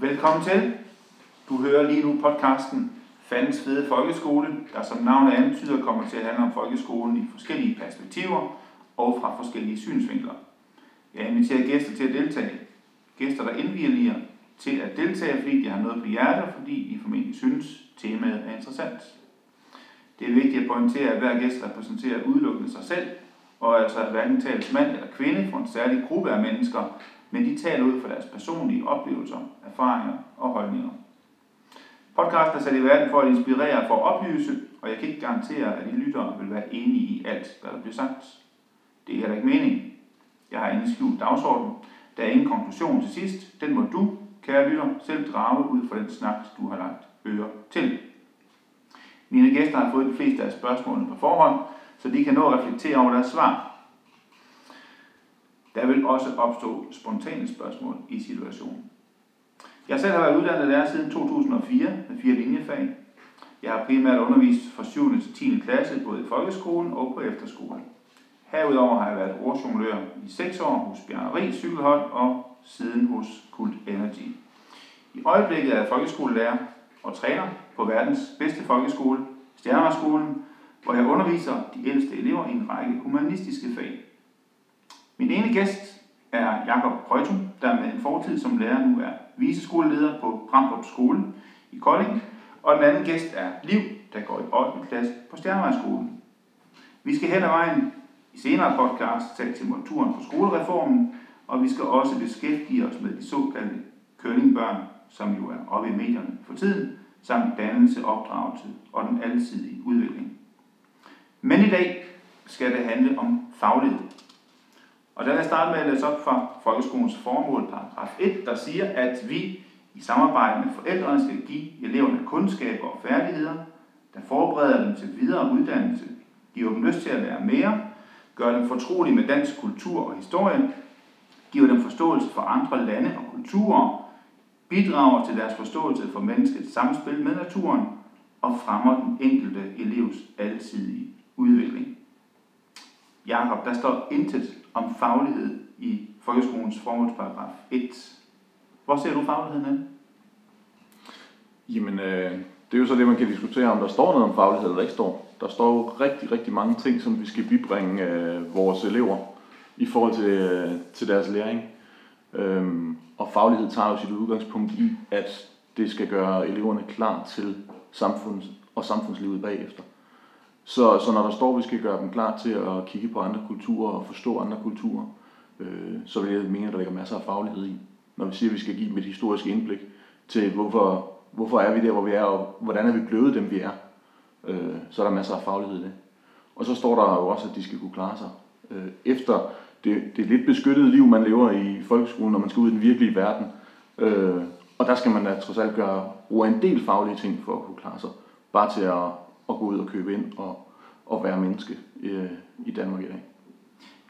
Velkommen til. Du hører lige nu podcasten Fandens Fede Folkeskole, der som navnet antyder kommer til at handle om folkeskolen i forskellige perspektiver og fra forskellige synsvinkler. Jeg inviterer gæster til at deltage. Gæster, der indviger til at deltage, fordi de har noget på hjertet, og fordi de formentlig synes, temaet er interessant. Det er vigtigt at pointere, at hver gæst repræsenterer udelukkende sig selv, og altså at hverken tales mand eller kvinde for en særlig gruppe af mennesker, men de taler ud fra deres personlige oplevelser, erfaringer og holdninger. Podcasten er sat i verden for at inspirere og for at oplyse, og jeg kan ikke garantere, at I lyttere vil være enige i alt, hvad der bliver sagt. Det er heller ikke meningen. Jeg har ingen skjult dagsorden. Der er ingen konklusion til sidst. Den må du, kære lytter, selv drage ud fra den snak, du har lagt øre til. Mine gæster har fået de fleste af spørgsmålene på forhånd, så de kan nå at reflektere over deres svar. Der vil også opstå spontane spørgsmål i situationen. Jeg selv har været uddannet lærer siden 2004 med fire linjefag. Jeg har primært undervist fra 7. til 10. klasse, både i folkeskolen og på efterskolen. Herudover har jeg været ordjonglør i 6 år hos Bjarne Ries Cykelhold og siden hos Kult Energy. I øjeblikket er jeg folkeskolelærer og træner på verdens bedste folkeskole, Stjernerskolen, hvor jeg underviser de ældste elever i en række humanistiske fag. Min ene gæst er Jakob Prøjtum, der med en fortid som lærer nu er viseskoleleder på Bramdrup Skole i Kolding, og den anden gæst er Liv, der går i 8. klasse på Stjernevejsskolen. Vi skal hen ad vejen i senere podcast tage temperaturen på skolereformen, og vi skal også beskæftige os med de såkaldte curlingbørn, som jo er oppe i medierne for tiden, samt dannelse, opdragelse og den alsidige udvikling. Men i dag skal det handle om faglighed. Og der vil jeg starte med at læse op fra Folkeskolens formål, paragraf 1, der siger, at vi i samarbejde med forældrene skal give eleverne kundskaber og færdigheder, der forbereder dem til videre uddannelse, giver dem lyst til at lære mere, gør dem fortrolige med dansk kultur og historie, giver dem forståelse for andre lande og kulturer, bidrager til deres forståelse for menneskets samspil med naturen og fremmer den enkelte elevs alsidige udvikling. Jakob, der står intet om faglighed i folkeskolens formålsparagraf 1. Hvor ser du fagligheden hen? Jamen, øh, det er jo så det, man kan diskutere, om der står noget om faglighed eller ikke står. Der står jo rigtig, rigtig mange ting, som vi skal bibringe øh, vores elever i forhold til, øh, til deres læring. Øhm, og faglighed tager jo sit udgangspunkt i, at det skal gøre eleverne klar til samfunds- og samfundslivet bagefter. Så, så når der står, at vi skal gøre dem klar til at kigge på andre kulturer og forstå andre kulturer, øh, så vil jeg mene, at der ligger masser af faglighed i. Når vi siger, at vi skal give dem et historisk indblik til, hvorfor, hvorfor er vi der, hvor vi er, og hvordan er vi blevet dem, vi er, øh, så er der masser af faglighed i det. Og så står der jo også, at de skal kunne klare sig øh, efter det, det lidt beskyttede liv, man lever i folkeskolen, når man skal ud i den virkelige verden. Øh, og der skal man da trods alt gøre, bruge en del faglige ting for at kunne klare sig. Bare til at at gå ud og købe ind og, og være menneske i, i Danmark i dag.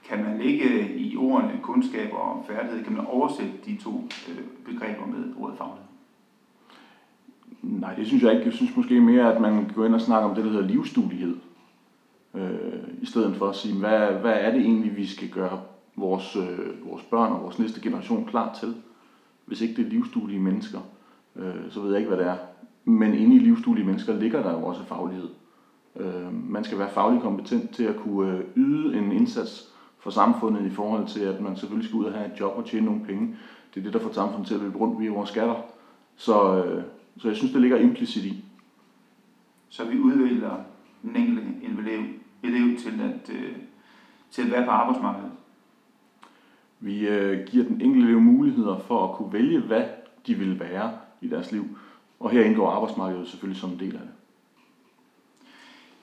Kan man lægge i ordene kundskaber og færdighed, kan man oversætte de to øh, begreber med ordet faglighed? Nej, det synes jeg ikke. Jeg synes måske mere, at man kan gå ind og snakke om det, der hedder livsstudighed. Øh, I stedet for at sige, hvad, hvad er det egentlig, vi skal gøre vores, øh, vores børn og vores næste generation klar til? Hvis ikke det er livsstudige mennesker, øh, så ved jeg ikke, hvad det er. Men inde i livsduelige mennesker ligger der jo også faglighed. Øh, man skal være fagligt kompetent til at kunne øh, yde en indsats for samfundet i forhold til, at man selvfølgelig skal ud og have et job og tjene nogle penge. Det er det, der får samfundet til at løbe rundt via vores skatter. Så, øh, så jeg synes, det ligger implicit i. Så vi udvælger den enkelte elev, elev til, at, til at være på arbejdsmarkedet? Vi giver den enkelte elev muligheder for at kunne vælge, hvad de vil være i deres liv. Og her indgår arbejdsmarkedet selvfølgelig som en del af det.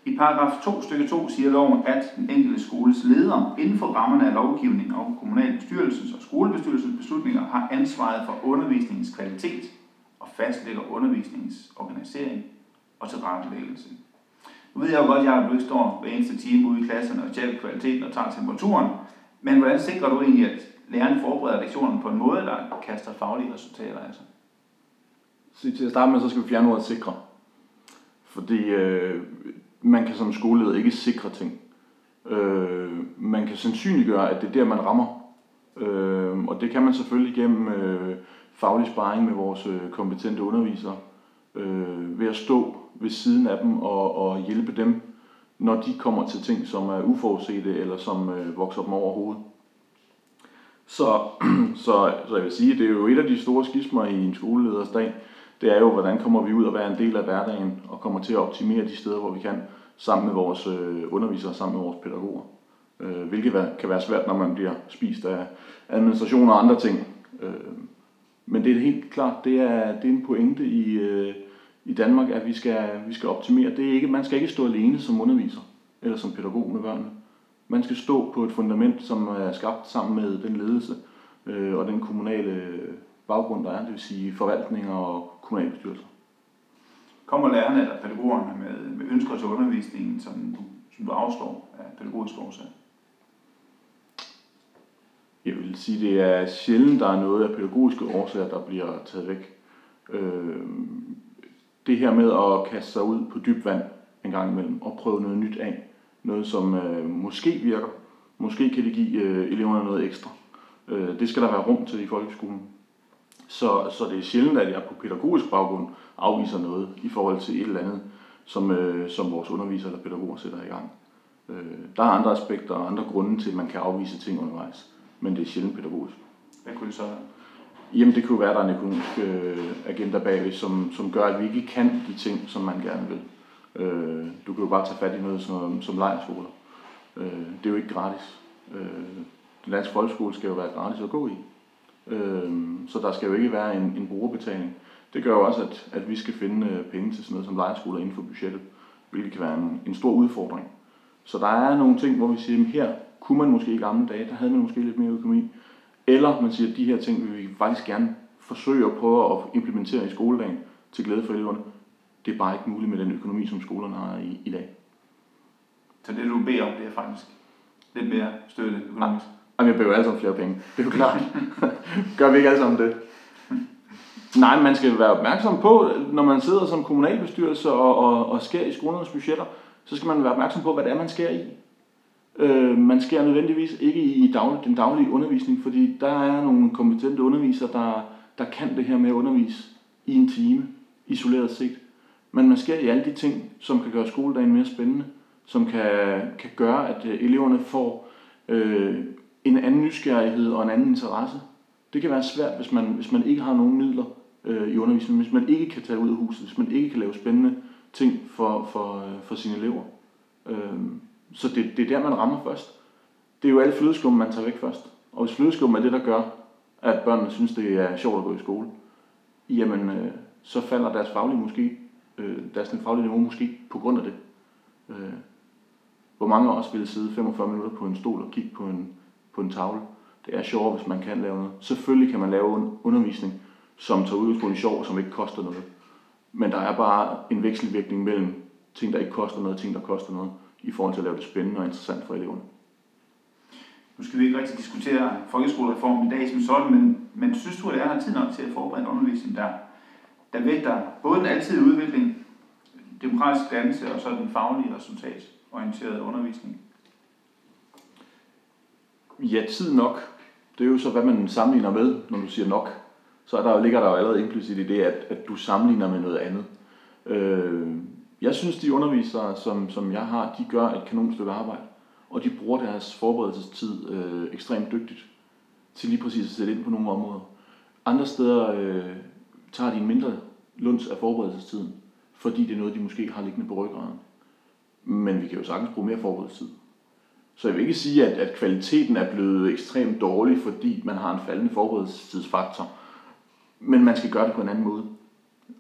I paragraf 2 stykke 2 siger loven, at den enkelte skoles leder inden for rammerne af lovgivning og kommunalbestyrelsens og skolebestyrelsens beslutninger har ansvaret for undervisningens kvalitet og fastlægger undervisningens organisering og tilrettelæggelse. Nu ved jeg jo godt, at jeg ikke står hver eneste time ude i klasserne og tjekker kvaliteten og tager temperaturen, men hvordan sikrer du egentlig, at lærerne forbereder lektionen på en måde, der kaster faglige resultater af sig? Så til at starte med, så skal vi fjerne ordet sikre. Fordi øh, man kan som skoleleder ikke sikre ting. Øh, man kan sandsynliggøre, at det er der, man rammer. Øh, og det kan man selvfølgelig gennem øh, faglig sparring med vores øh, kompetente undervisere, øh, ved at stå ved siden af dem og, og hjælpe dem, når de kommer til ting, som er uforudsete eller som øh, vokser dem over hovedet. Så, så, så jeg vil sige, det er jo et af de store skismer i en skoleleders dag, det er jo, hvordan kommer vi ud og være en del af hverdagen og kommer til at optimere de steder, hvor vi kan, sammen med vores øh, undervisere, sammen med vores pædagoger. Øh, hvilket kan være svært, når man bliver spist af administration og andre ting. Øh, men det er helt klart, det er, det er en pointe i, i Danmark, at vi skal, vi skal optimere. Det er ikke, man skal ikke stå alene som underviser eller som pædagog med børnene. Man skal stå på et fundament, som er skabt sammen med den ledelse øh, og den kommunale baggrund, der er, det vil sige forvaltninger og kommunalbestyrelser. Kommer lærerne eller pædagogerne med, med ønsker til undervisningen, som du, som du afslår af pædagogisk årsag? Jeg vil sige, det er sjældent, der er noget af pædagogiske årsager, der bliver taget væk. Øh, det her med at kaste sig ud på dyb vand en gang imellem og prøve noget nyt af, noget som øh, måske virker, måske kan det give øh, eleverne noget ekstra. Øh, det skal der være rum til i folkeskolen. Så, så det er sjældent, at jeg på pædagogisk baggrund afviser noget i forhold til et eller andet, som, øh, som vores undervisere eller pædagoger sætter i gang. Øh, der er andre aspekter og andre grunde til, at man kan afvise ting undervejs, men det er sjældent pædagogisk. Hvad kunne det så være? Jamen det kunne være, at der er en økonomisk øh, agenda bagved, som, som gør, at vi ikke kan de ting, som man gerne vil. Øh, du kan jo bare tage fat i noget som, som lejerskoler. Øh, det er jo ikke gratis. Øh, den danske folkeskole skal jo være gratis at gå i. Øh, så der skal jo ikke være en, en brugerbetaling. Det gør jo også, at, at vi skal finde øh, penge til sådan noget som lejerskoler inden for budgettet, hvilket kan være en, en stor udfordring. Så der er nogle ting, hvor vi siger, at her kunne man måske i gamle dage, der havde man måske lidt mere økonomi. Eller man siger, at de her ting vil vi faktisk gerne forsøge at prøve at implementere i skoledagen til glæde for eleverne. Det er bare ikke muligt med den økonomi, som skolerne har i, i dag. Så det du beder om, det er faktisk lidt mere støtte økonomisk? Jamen, jeg behøver alle sammen flere penge. Det er jo klart. Gør vi ikke alle sammen det? Nej, man skal være opmærksom på, når man sidder som kommunalbestyrelse og, og, og skærer i skolernes budgetter, så skal man være opmærksom på, hvad det er, man skærer i. Øh, man skærer nødvendigvis ikke i daglig, den daglige undervisning, fordi der er nogle kompetente undervisere, der, der kan det her med at undervise i en time, isoleret set. Men man skærer i alle de ting, som kan gøre skoledagen mere spændende, som kan, kan gøre, at øh, eleverne får øh, en anden nysgerrighed og en anden interesse. Det kan være svært, hvis man, hvis man ikke har nogen midler øh, i undervisningen, hvis man ikke kan tage ud af huset, hvis man ikke kan lave spændende ting for, for, øh, for sine elever. Øh, så det, det er der, man rammer først. Det er jo alle flødeskum, man tager væk først. Og hvis flødeskum er det, der gør, at børnene synes, det er sjovt at gå i skole, jamen øh, så falder deres faglige måske, øh, deres faglige niveau måske på grund af det. Øh, hvor mange af os ville sidde 45 minutter på en stol og kigge på en, på en tavle. Det er sjovt, hvis man kan lave noget. Selvfølgelig kan man lave en undervisning, som tager udgangspunkt i sjov, og som ikke koster noget. Men der er bare en vekselvirkning mellem ting, der ikke koster noget, og ting, der koster noget i forhold til at lave det spændende og interessant for eleverne. Nu skal vi ikke rigtig diskutere folkeskolereformen i dag som sådan, men, men synes du, at der er tid nok til at forberede undervisning, der, der vægter både den altid udvikling, demokratisk dannelse og så den faglige resultatorienterede undervisning? Ja, tid nok. Det er jo så, hvad man sammenligner med, når du siger nok. Så er der, ligger der jo allerede implicit i det, at, at du sammenligner med noget andet. Øh, jeg synes, de undervisere, som, som jeg har, de gør et kanon stykke arbejde. Og de bruger deres forberedelsestid øh, ekstremt dygtigt til lige præcis at sætte ind på nogle områder. Andre steder øh, tager de en mindre lunds af forberedelsestiden, fordi det er noget, de måske har liggende på ryggraden. Men vi kan jo sagtens bruge mere forberedelsestid. Så jeg vil ikke sige, at, at kvaliteten er blevet ekstremt dårlig, fordi man har en faldende forberedelsestidsfaktor. Men man skal gøre det på en anden måde.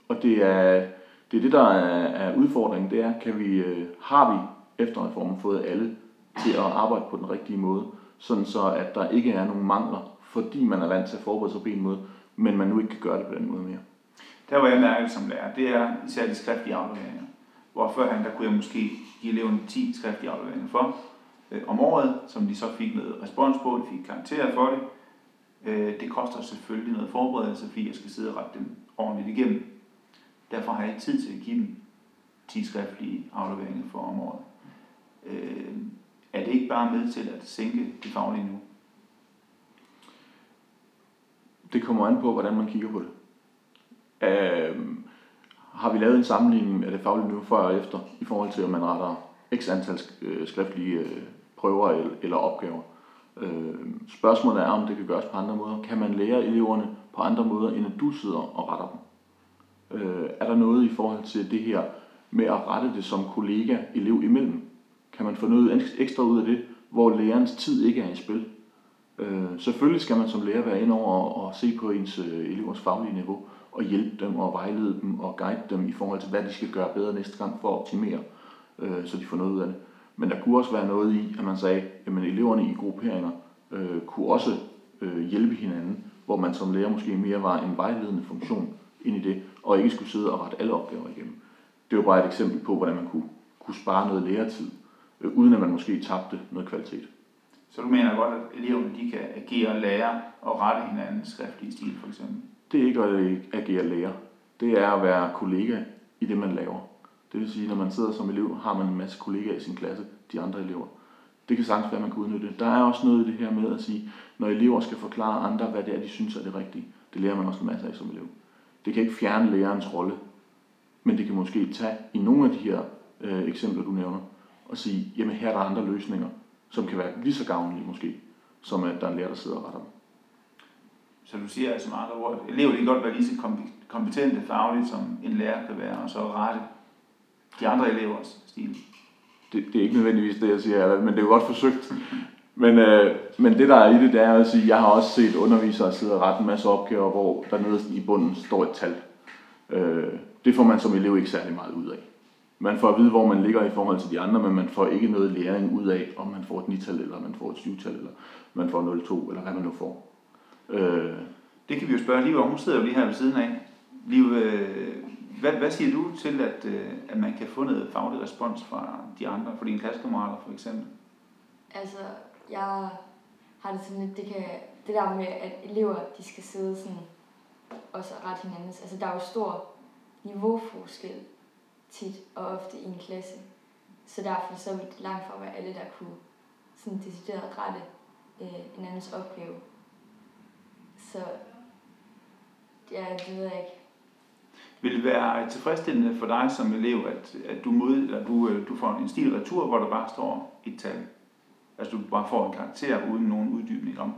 Og det er, det er det, der er, er udfordringen, det er, kan vi, øh, har vi efter reformen fået alle til at arbejde på den rigtige måde, sådan så at der ikke er nogen mangler, fordi man er vant til at forberede sig på en måde, men man nu ikke kan gøre det på den måde mere. Der hvor jeg mærker som lærer, det er især de skriftlige afleveringer. Hvor førhen, der kunne jeg måske give eleverne 10 skriftlige afleveringer for øh, om året, som de så fik noget respons på, de fik karakterer for det. Øh, det koster selvfølgelig noget forberedelse, fordi jeg skal sidde og rette dem ordentligt igennem. Derfor har jeg ikke tid til at give dem 10 skriftlige afleveringer for om året. Øh, er det ikke bare med til at sænke det faglige niveau? Det kommer an på, hvordan man kigger på det. Øh, har vi lavet en sammenligning af det faglige niveau før og efter, i forhold til, om man retter x antal øh, skriftlige øh, prøver eller opgaver. Øh, spørgsmålet er, om det kan gøres på andre måder. Kan man lære eleverne på andre måder, end at du sidder og retter dem? Er der noget i forhold til det her med at rette det som kollega elev imellem? Kan man få noget ekstra ud af det, hvor lærerens tid ikke er i spil? Selvfølgelig skal man som lærer være ind over og se på ens elevers faglige niveau og hjælpe dem og vejlede dem og guide dem i forhold til, hvad de skal gøre bedre næste gang for at optimere, øh, så de får noget ud af det. Men der kunne også være noget i, at man sagde, at eleverne i grupperinger øh, kunne også øh, hjælpe hinanden, hvor man som lærer måske mere var en vejledende funktion ind i det, og ikke skulle sidde og rette alle opgaver igennem. Det var bare et eksempel på, hvordan man kunne, kunne spare noget læretid, øh, uden at man måske tabte noget kvalitet. Så du mener godt, at eleverne de kan agere lære og rette hinandens skriftlige stil, for eksempel? det er ikke at agere lærer. Det er at være kollega i det, man laver. Det vil sige, når man sidder som elev, har man en masse kollegaer i sin klasse, de andre elever. Det kan sagtens være, at man kan udnytte. Der er også noget i det her med at sige, når elever skal forklare andre, hvad det er, de synes er det rigtige. Det lærer man også en masse af som elev. Det kan ikke fjerne lærerens rolle, men det kan måske tage i nogle af de her øh, eksempler, du nævner, og sige, jamen her er der andre løsninger, som kan være lige så gavnlige måske, som at der er en lærer, der sidder og retter dem. Så du siger altså meget ord, at elever kan godt være lige så kompetente fagligt, som en lærer kan være, og så rette de andre elevers stil. Det, det er ikke nødvendigvis det, jeg siger, men det er jo godt forsøgt. Men, øh, men det, der er i det, det er at sige, jeg har også set undervisere sidde og rette en masse opgaver, hvor der nede i bunden står et tal. Øh, det får man som elev ikke særlig meget ud af. Man får at vide, hvor man ligger i forhold til de andre, men man får ikke noget læring ud af, om man får et 9-tal, eller man får et 7-tal, eller man får 0-2, eller hvad man nu får. Øh, det kan vi jo spørge Liv om. Hun sidder jo lige her ved siden af. Liv, øh, hvad, hvad siger du til, at, øh, at man kan få noget faglig respons fra de andre, fra dine klassekammerater for eksempel? Altså, jeg har det sådan lidt, det, kan, det der med, at elever de skal sidde sådan og så ret hinandens. Altså, der er jo stor niveauforskel tit og ofte i en klasse. Så derfor så vil det langt fra være alle, der kunne sådan decideret rette øh, en andens opgave. Så ja, det ved jeg ikke. Vil det være tilfredsstillende for dig som elev, at, at du, mod, eller du, øh, du får en stil retur, hvor der bare står et tal? Altså du bare får en karakter uden nogen uddybning om,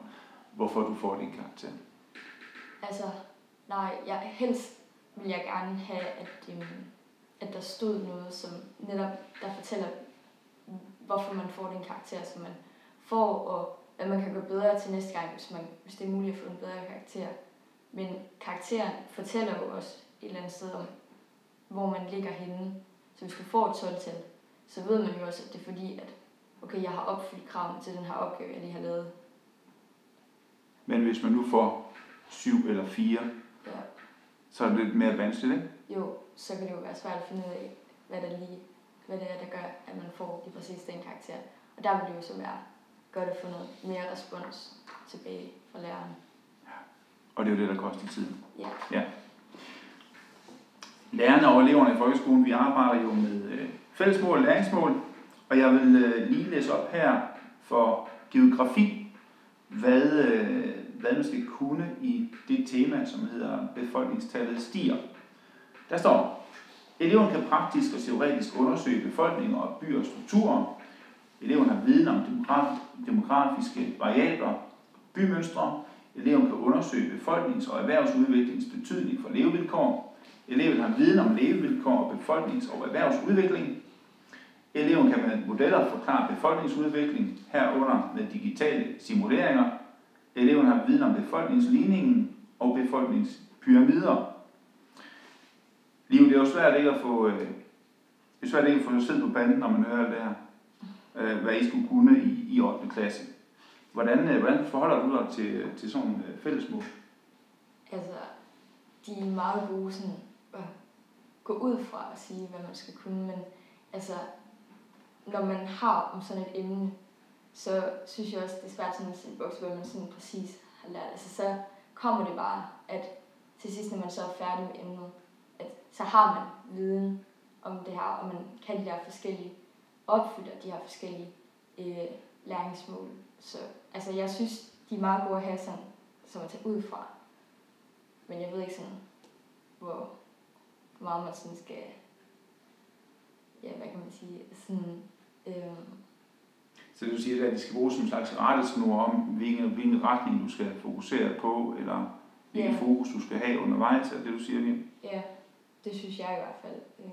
hvorfor du får den karakter? Altså, nej, jeg, helst vil jeg gerne have, at, øhm, at der stod noget, som netop der fortæller, hvorfor man får den karakter, som man får, og at man kan gøre bedre til næste gang, hvis, man, hvis det er muligt at få en bedre karakter. Men karakteren fortæller jo også et eller andet sted om, hvor man ligger henne. Så hvis du får et 12-tal, så ved man jo også, at det er fordi, at okay, jeg har opfyldt kravene til den her opgave, jeg lige har lavet. Men hvis man nu får 7 eller 4, ja. så er det lidt mere vanskeligt, ikke? Jo, så kan det jo være svært at finde ud af, hvad, der lige, hvad det er, der gør, at man får lige præcis den karakter. Og der vil det jo så være godt at få noget mere respons tilbage fra læreren. Ja. Og det er jo det, der koster tid. Ja. ja. Lærerne og eleverne i folkeskolen, vi arbejder jo med øh, fællesmål og læringsmål, og jeg vil øh, lige læse op her for geografi, hvad, øh, hvad man skal kunne i det tema, som hedder befolkningstallet stiger. Der står, eleven kan praktisk og teoretisk undersøge befolkninger og byers strukturer, Eleven har viden om demografiske variabler, bymønstre. Eleven kan undersøge befolknings- og erhvervsudviklings betydning for levevilkår. Eleven har viden om levevilkår og befolknings- og erhvervsudvikling. Eleven kan med modeller forklare befolkningsudvikling herunder med digitale simuleringer. Eleven har viden om befolkningsligningen og befolkningspyramider. Liv, det er jo svært ikke at få, øh, det er svært ikke at få sig på banden, når man hører det her øh, hvad I skulle kunne i, i 8. klasse. Hvordan, øh, hvordan forholder du dig til, øh, til sådan nogle øh, fællesmål? Altså, de er meget gode sådan, gå ud fra at sige, hvad man skal kunne, men altså, når man har om sådan et emne, så synes jeg også, det er svært sådan at sætte boks, hvad man sådan præcis har lært. Altså, så kommer det bare, at til sidst, når man så er færdig med emnet, at så har man viden om det her, og man kan de der forskellige opfylder de her forskellige øh, læringsmål. Så altså, jeg synes, de er meget gode at have sådan, som at tage ud fra. men jeg ved ikke sådan, hvor, hvor meget man sådan skal, ja, hvad kan man sige, sådan, øhm, Så det du siger, at de skal bruges som en slags rettesnor om, hvilken, hvilken retning du skal fokusere på, eller hvilken Ja. fokus du skal have undervejs, er det du siger lige? ja, det synes jeg i hvert fald. Øh,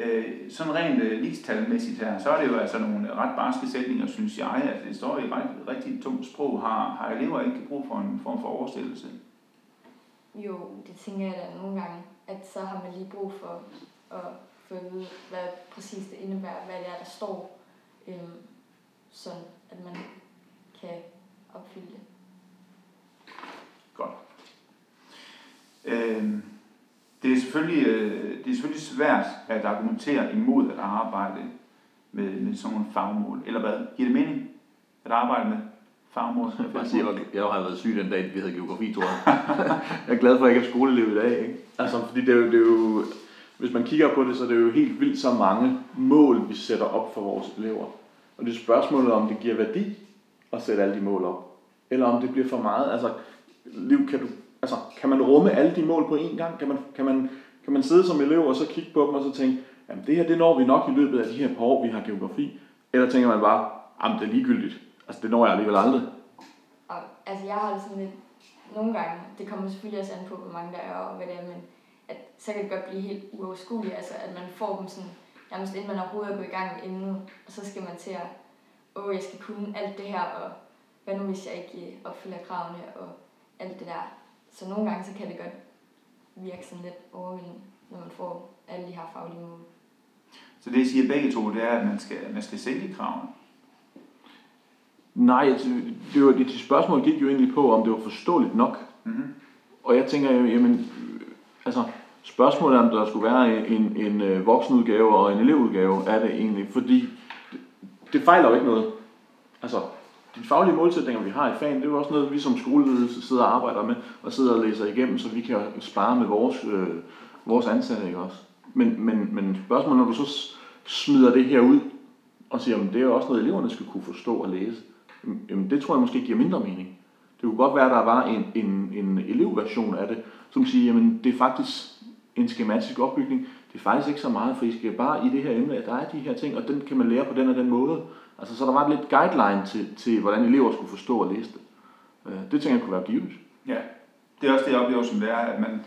Øh, sådan rent øh, ligestalmæssigt her, så er det jo altså nogle ret barske sætninger, synes jeg, at det står i et ret, rigtig tungt sprog. Har, har elever ikke brug for en form for oversættelse? jo, det tænker jeg da nogle gange, at så har man lige brug for at få at vide, hvad præcis det indebærer, hvad det er, der står, øhm, sådan at man kan opfylde det. Godt. Øhm, det, er selvfølgelig, øh, det er selvfølgelig svært at argumentere imod at arbejde med, med sådan nogle fagmål. Eller hvad? Giver det mening at arbejde med fagmål? Jeg vil sige, jeg har været syg den dag, vi havde geografi, tror jeg. jeg er glad for, at jeg ikke er skoleelev i dag. Ikke? Altså, fordi det er, jo, det er jo, hvis man kigger på det, så er det jo helt vildt så mange mål, vi sætter op for vores elever. Og det er spørgsmålet, om det giver værdi at sætte alle de mål op. Eller om det bliver for meget. Altså, liv, kan, du, altså, kan man rumme alle de mål på én gang? Kan man, kan man, kan man sidde som elev og så kigge på dem og så tænke, jamen det her, det når vi nok i løbet af de her par år, vi har geografi. Eller tænker man bare, jamen det er ligegyldigt. Altså det når jeg alligevel aldrig. Og, altså jeg har det sådan lidt, nogle gange, det kommer selvfølgelig også an på, hvor mange der er og hvad det er, men at, så kan det godt blive helt uoverskueligt, altså at man får dem sådan, nærmest inden man overhovedet er gået i gang med emnet, og så skal man til at, åh, jeg skal kunne alt det her, og hvad nu hvis jeg ikke øh, opfylder kravene, og alt det der. Så nogle gange, så kan det godt virke sådan lidt overvældende, når man får alle de her faglige mål. Så det, I siger begge to, det er, at man skal, man skal sænke kravene. Nej, altså, det, var, det spørgsmål gik jo egentlig på, om det var forståeligt nok. Mm-hmm. Og jeg tænker jo, jamen, øh, altså, spørgsmålet er, om der skulle være en, en øh, voksenudgave og en elevudgave, er det egentlig, fordi det, det fejler jo ikke noget. Altså, de faglige målsætninger, vi har i fagen, det er jo også noget, vi som skoleledelse sidder og arbejder med, og sidder og læser igennem, så vi kan spare med vores, øh, vores ansatte, ikke også? Men, men, men spørgsmålet, når du så smider det her ud, og siger, at det er jo også noget, eleverne skal kunne forstå og læse, jamen, det tror jeg måske giver mindre mening. Det kunne godt være, at der var en, en, en elevversion af det, som siger, jamen det er faktisk en skematisk opbygning. Det er faktisk ikke så meget, for I skal bare i det her emne, at der er de her ting, og den kan man lære på den og den måde. Altså så der var lidt guideline til, til hvordan elever skulle forstå og læse det. Øh, det tænker jeg kunne være givet. Ja, det er også det, jeg oplever som lærer, at man,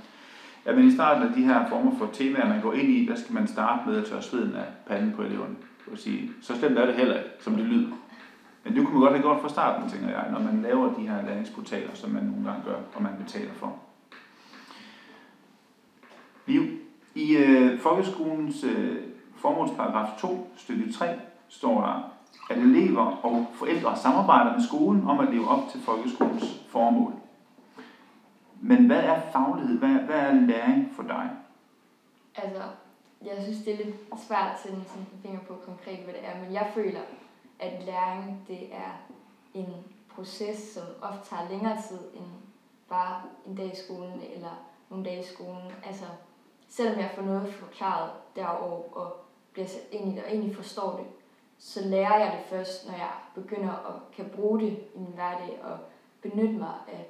at man i starten af de her former for temaer, man går ind i, der skal man starte med at tørre sveden af panden på eleverne. Og sige, så slemt er det heller ikke, som det lyder. Men det kunne man godt have gjort fra starten, tænker jeg, når man laver de her læringsportaler, som man nogle gange gør, og man betaler for. Vi, I øh, folkeskolens øh, formålsparagraf 2, stykke 3, står der, at elever og forældre samarbejder med skolen om at leve op til folkeskolens formål. Men hvad er faglighed? Hvad, hvad er læring for dig? Altså, jeg synes, det er lidt svært at sætte sådan en finger på konkret, hvad det er, men jeg føler, at læring, det er en proces, som ofte tager længere tid end bare en dag i skolen eller nogle dage i skolen. Altså, selvom jeg får noget forklaret derovre og bliver sat ind i det og egentlig forstår det, så lærer jeg det først, når jeg begynder at kan bruge det i min hverdag og benytte mig af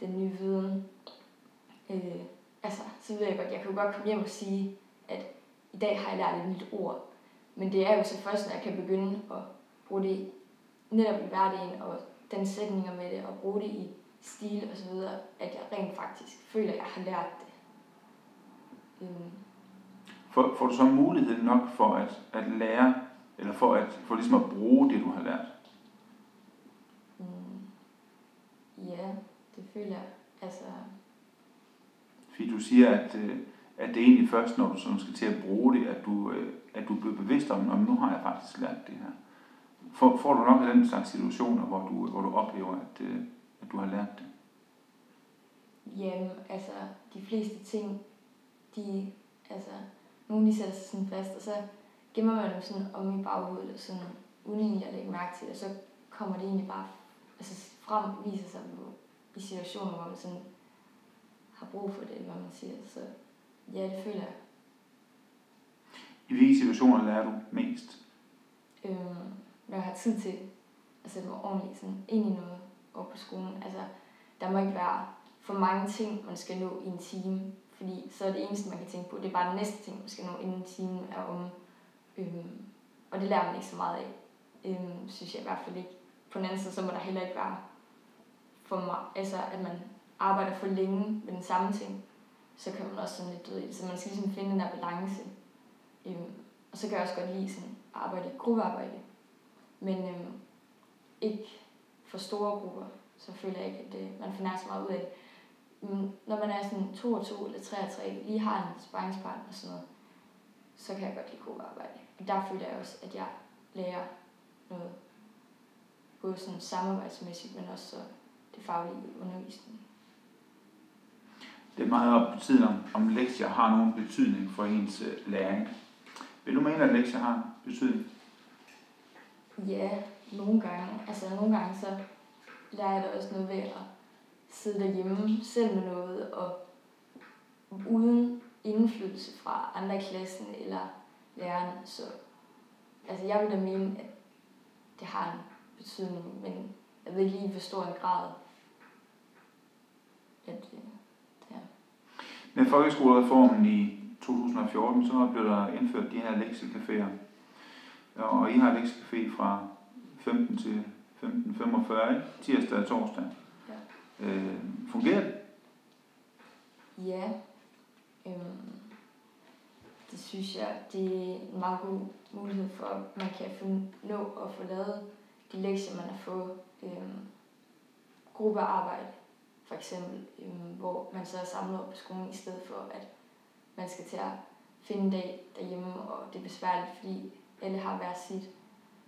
den nye viden. Øh, altså, så ved jeg godt, jeg kan jo godt komme hjem og sige, at i dag har jeg lært et nyt ord. Men det er jo så først, når jeg kan begynde at bruge det netop i hverdagen og den sætninger med det, og bruge det i stil og så videre, at jeg rent faktisk føler, at jeg har lært det. Øhm, Får, får du så mulighed nok for at, at lære, eller for, at, for ligesom at bruge det, du har lært? mm, ja, det føler jeg. Altså, Fordi du siger, at, øh, at det er egentlig først, når du sådan skal til at bruge det, at du, øh, at du bliver bevidst om, at nu har jeg faktisk lært det her. Får, får du nok af den slags situationer, hvor du, hvor du oplever, at, øh, at du har lært det? Jamen, altså, de fleste ting, de, altså, nogle de sætter sig sådan fast, og så gemmer man dem sådan om i baghovedet, og sådan, uden egentlig at lægge mærke til det, og så kommer det egentlig bare, altså frem, viser sig på, i situationer, hvor man sådan har brug for det, eller hvad man siger, så ja, det føler jeg. I hvilke situationer lærer du mest? Øhm, når jeg har tid til at sætte mig ordentligt sådan ind i noget over på skolen, altså, der må ikke være for mange ting, man skal nå i en time. Fordi så er det eneste, man kan tænke på, det er bare den næste ting, man skal nå inden timen er om. Øhm, og det lærer man ikke så meget af, øhm, synes jeg i hvert fald ikke. På den anden side, så må der heller ikke være for mig, altså at man arbejder for længe med den samme ting, så kan man også sådan lidt død i det. Så man skal ligesom finde den der balance. Øhm, og så kan jeg også godt lide sådan arbejde, gruppearbejde. Men øhm, ikke for store grupper, så føler jeg ikke, at det, man finder så meget ud af det. Men når man er sådan 2 og 2 eller 3 og 3, lige har en sparringspartner og sådan noget, så kan jeg godt lide gruppearbejde. Og der føler jeg også, at jeg lærer noget. Både sådan samarbejdsmæssigt, men også så det faglige undervisning. Det er meget op tiden om, om lektier har nogen betydning for ens øh, læring. Vil du mene, at lektier har betydning? Ja, nogle gange. Altså nogle gange så lærer jeg da også noget ved at sidde derhjemme selv med noget, og uden indflydelse fra andre i klassen eller lærerne. Så altså jeg vil da mene, at det har en betydning, men jeg ved ikke lige, hvor stor en grad, at øh, det er. Med folkeskolereformen i 2014, så blev der indført de her lektiecaféer. Og I har lektiecafé fra 15 til 15.45, ikke? tirsdag og torsdag. Ja. Øh, fungerer det? Ja, øhm, det synes jeg, det er en meget god mulighed for, at man kan få, nå at få lavet de lektier, man har fået. Øhm, gruppearbejde, for eksempel, øhm, hvor man så er samlet op på skolen, i stedet for, at man skal til at finde en dag derhjemme, og det er besværligt, fordi alle har hver sit.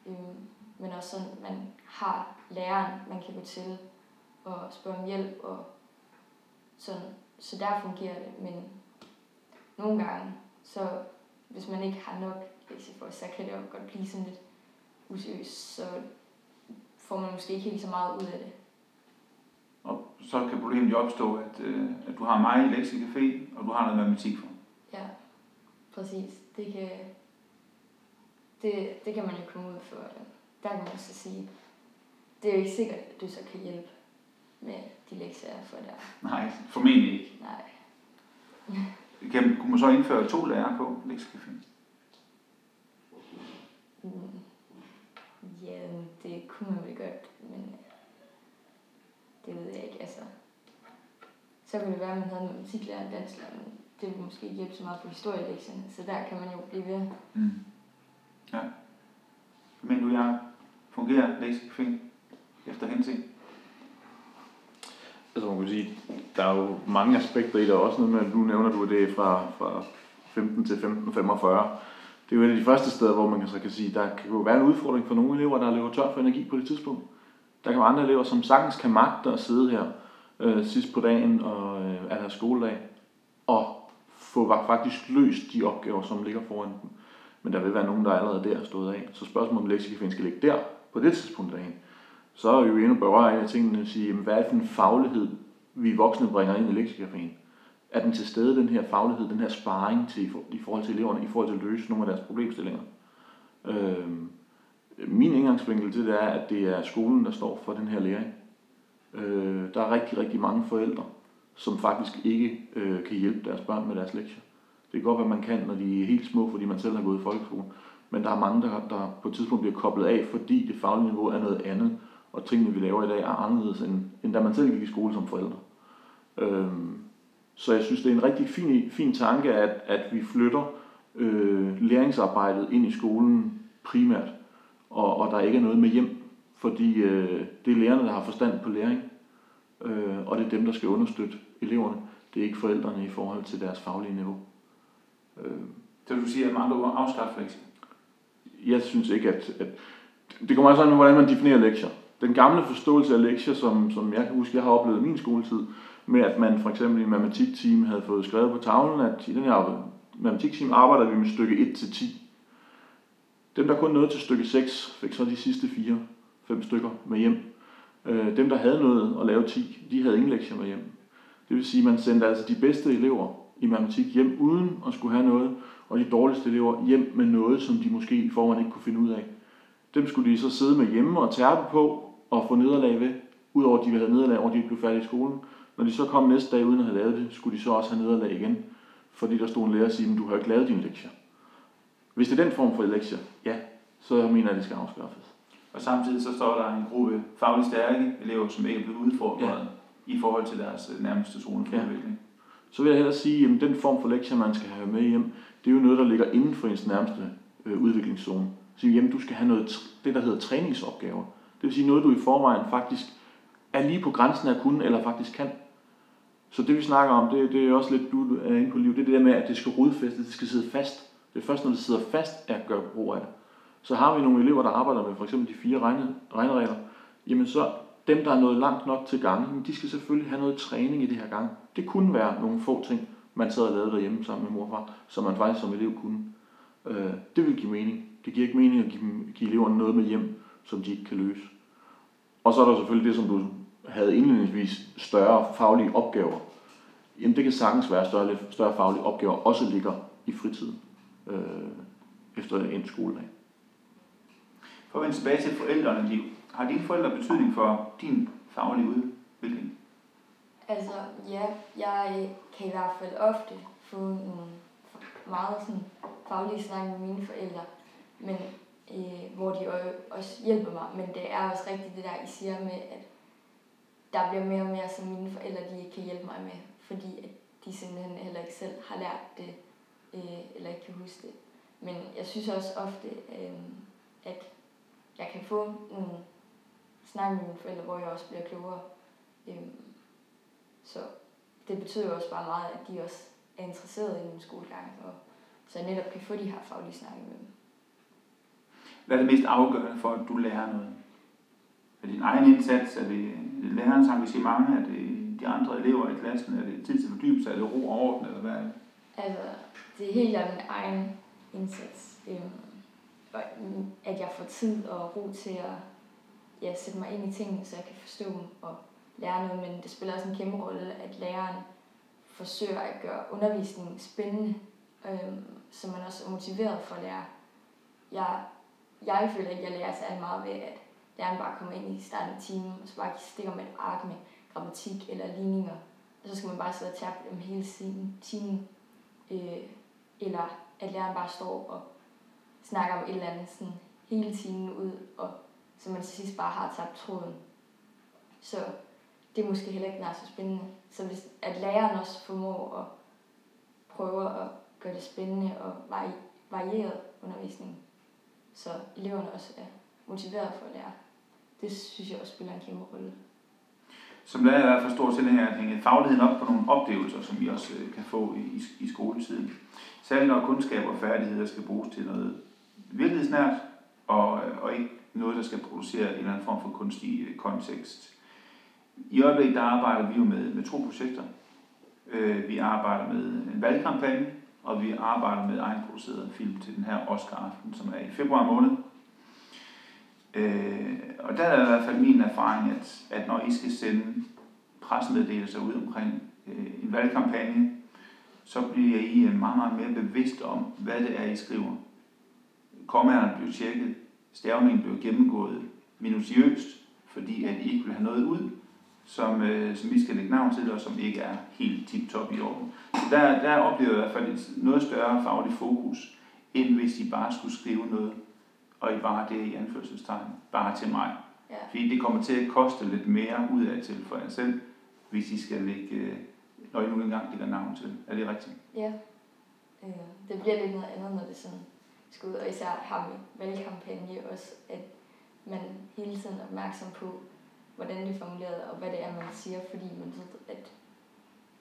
Øhm, men også sådan, at man har læreren, man kan gå til og spørge om hjælp, og sådan. Så der fungerer det, men nogle gange, så hvis man ikke har nok lektier så kan det jo godt blive sådan lidt useriøst, så får man måske ikke helt så meget ud af det. Og så kan problemet jo opstå, at, øh, at du har mig i lektiecafé, og du har noget matematik for. Ja, præcis. Det kan, det, det kan man jo komme ud for. Der kan man så sige, det er jo ikke sikkert, at du så kan hjælpe med de lektier, jeg får der. Nej, formentlig ikke. Nej. Kan, kunne man så indføre to lærere på lektiecafé? Mm. Ja, det kunne man vel godt, men øh, det ved jeg ikke. Altså, så kunne det være, at man havde en matematiklærer og dansklærer, men det ville måske ikke hjælpe så meget på historielektionen, så der kan man jo blive ved. Mm. Ja. Men du, jeg fungerer lektiecafé efter hensigt? Altså man kan sige, der er jo mange aspekter i det, også noget med, at nu nævner du, det fra, fra 15 til 15.45. Det er jo et af de første steder, hvor man så kan sige, der kan jo være en udfordring for nogle elever, der løber tør for energi på det tidspunkt. Der kan være andre elever, som sagtens kan magte at sidde her øh, sidst på dagen og øh, er der skoledag, og få faktisk løst de opgaver, som ligger foran dem. Men der vil være nogen, der allerede der er stået af. Så spørgsmålet om lektiecaféen skal ligge der på det tidspunkt af dagen. Så er jo endnu berørt af tingene at sige, jamen, hvad er det for en faglighed, vi voksne bringer ind i lektiecaféen? Er den til stede, den her faglighed, den her sparring til, i forhold til eleverne, i forhold til at løse nogle af deres problemstillinger? Øh, min indgangsvinkel til det er, at det er skolen, der står for den her læring. Øh, der er rigtig, rigtig mange forældre, som faktisk ikke øh, kan hjælpe deres børn med deres lektier. Det kan godt være, man kan, når de er helt små, fordi man selv har gået i folkeskolen. Men der er mange, der, der på et tidspunkt bliver koblet af, fordi det faglige niveau er noget andet, og tingene, vi laver i dag, er anderledes, end, end da man selv gik i skole som forældre. Øhm, så jeg synes, det er en rigtig fin, fin tanke, at, at vi flytter øh, læringsarbejdet ind i skolen primært, og, og der ikke er noget med hjem, fordi øh, det er lærerne, der har forstand på læring, øh, og det er dem, der skal understøtte eleverne. Det er ikke forældrene i forhold til deres faglige niveau. Øh. Så du siger, at man andre afskaffe lektier? Jeg synes ikke, at, at det kommer også an på, hvordan man definerer lektier. Den gamle forståelse af lektier, som, som jeg kan huske, jeg har oplevet i min skoletid, med at man for eksempel i en matematikteam havde fået skrevet på tavlen, at i den her matematikteam arbejder vi med stykke 1 til 10. Dem, der kun nåede til stykke 6, fik så de sidste 4, 5 stykker med hjem. Øh, dem, der havde noget at lave 10, de havde ingen lektier med hjem. Det vil sige, at man sendte altså de bedste elever i matematik hjem uden at skulle have noget, og de dårligste elever hjem med noget, som de måske i forvejen ikke kunne finde ud af. Dem skulle de så sidde med hjemme og tærpe på og få nederlag ved, udover at de havde nederlag over, at de ikke blev færdige i skolen. Når de så kom næste dag uden at have lavet det, skulle de så også have nederlag igen, fordi der stod en lærer og sige, at du har ikke lavet dine lektier. Hvis det er den form for lektier, ja, så mener jeg, at det skal afskaffes. Og samtidig så står der en gruppe fagligt stærke elever, som ikke er blevet udfordret ja. i forhold til deres nærmeste zone for ja. udvikling. Så vil jeg hellere sige, at den form for lektier, man skal have med hjem, det er jo noget, der ligger inden for ens nærmeste øh, udviklingszone. Så jamen, du skal have noget, det, der hedder træningsopgaver. Det vil sige noget, du i forvejen faktisk er lige på grænsen af at kunne, eller faktisk kan. Så det vi snakker om, det, det er også lidt, du er inde på liv, det er det der med, at det skal rodfæstes, det skal sidde fast. Det er først, når det sidder fast, at gøre brug af det. Så har vi nogle elever, der arbejder med for eksempel de fire regne, regneregler, jamen så dem, der er nået langt nok til gangen, de skal selvfølgelig have noget træning i det her gang. Det kunne være nogle få ting, man sad og lavede derhjemme sammen med morfar, som man faktisk som elev kunne. Øh, det vil give mening. Det giver ikke mening at give, give eleverne noget med hjem, som de ikke kan løse. Og så er der selvfølgelig det, som du havde indledningsvis, større faglige opgaver. Jamen det kan sagtens være større, større faglige opgaver, også ligger i fritiden øh, efter en skoledag. For at vende tilbage til forældrene liv. Har dine forældre betydning for din faglige udvikling? Altså, ja, jeg kan i hvert fald ofte få nogle meget sådan, faglige snak med mine forældre, men øh, hvor de også hjælper mig. Men det er også rigtigt det der, I siger med, at der bliver mere og mere, som mine forældre de ikke kan hjælpe mig med, fordi at de simpelthen heller ikke selv har lært det, øh, eller ikke kan huske det. Men jeg synes også ofte, øh, at jeg kan få nogle snak med mine forældre, hvor jeg også bliver klogere. Øh, så det betyder jo også bare meget, at de også er interesseret i min skolegang, og så jeg netop kan få de her faglige snakke med dem. Hvad er det mest afgørende for, at du lærer noget? Er det din egen indsats? Er det lærerens engagement? Er det de andre elever i klassen? Er det tid til fordybelse? Er det ro og orden? Eller hvad er det? Altså, det er helt af min egen indsats. Øhm, at jeg får tid og ro til at ja, sætte mig ind i tingene, så jeg kan forstå dem og lære noget. Men det spiller også en kæmpe rolle, at læreren forsøger at gøre undervisningen spændende, øh, så man også er motiveret for at lære. Jeg, jeg føler ikke, at jeg lærer særlig meget ved, at læreren bare kommer ind i starten af timen, og så bare stikker med et ark med grammatik eller ligninger, og så skal man bare sidde og tage dem hele timen. Øh, eller at læreren bare står og snakker om et eller andet sådan hele timen ud, og så man til sidst bare har tabt tråden. Så det er måske heller ikke nær så spændende. Så hvis at læreren også formår at prøve at gøre det spændende og varieret undervisning, så eleverne også er motiveret for at lære. Det synes jeg også spiller en kæmpe rolle. Som lærer er i hvert fald stor tilhænger at hænge fagligheden op på nogle oplevelser, som vi også øh, kan få i, i skoletiden. Særligt når kundskaber og færdigheder skal bruges til noget virkelighedsnært, og, øh, og ikke noget, der skal producere en eller anden form for kunstig øh, kontekst. I øjeblikket der arbejder vi jo med, med to projekter. Øh, vi arbejder med en valgkampagne, og vi arbejder med egenproduceret film til den her Oscar-aften, som er i februar måned. Øh, og der er i hvert fald min erfaring, at, at når I skal sende pressemeddelelser ud omkring øh, en valgkampagne, så bliver I øh, meget, meget mere bevidst om, hvad det er, I skriver. Kommaerne bliver tjekket, stavningen bliver gennemgået minutiøst, fordi at I ikke vil have noget ud, som, øh, som vi skal lægge navn til, og som ikke er helt tip-top i orden. Så der, der oplever jeg i hvert fald et noget større fagligt fokus, end hvis I bare skulle skrive noget, og I bare det i anførselstegn, bare til mig. Ja. Fordi det kommer til at koste lidt mere ud af til for jer selv, hvis I skal lægge, øh, når I nu engang lægger navn til. Er det rigtigt? Ja. Øh, det bliver lidt noget andet, når det sådan skal ud, og især har vi valgkampagne også, at man hele tiden er opmærksom på, hvordan det er formuleret, og hvad det er, man siger, fordi man ved, at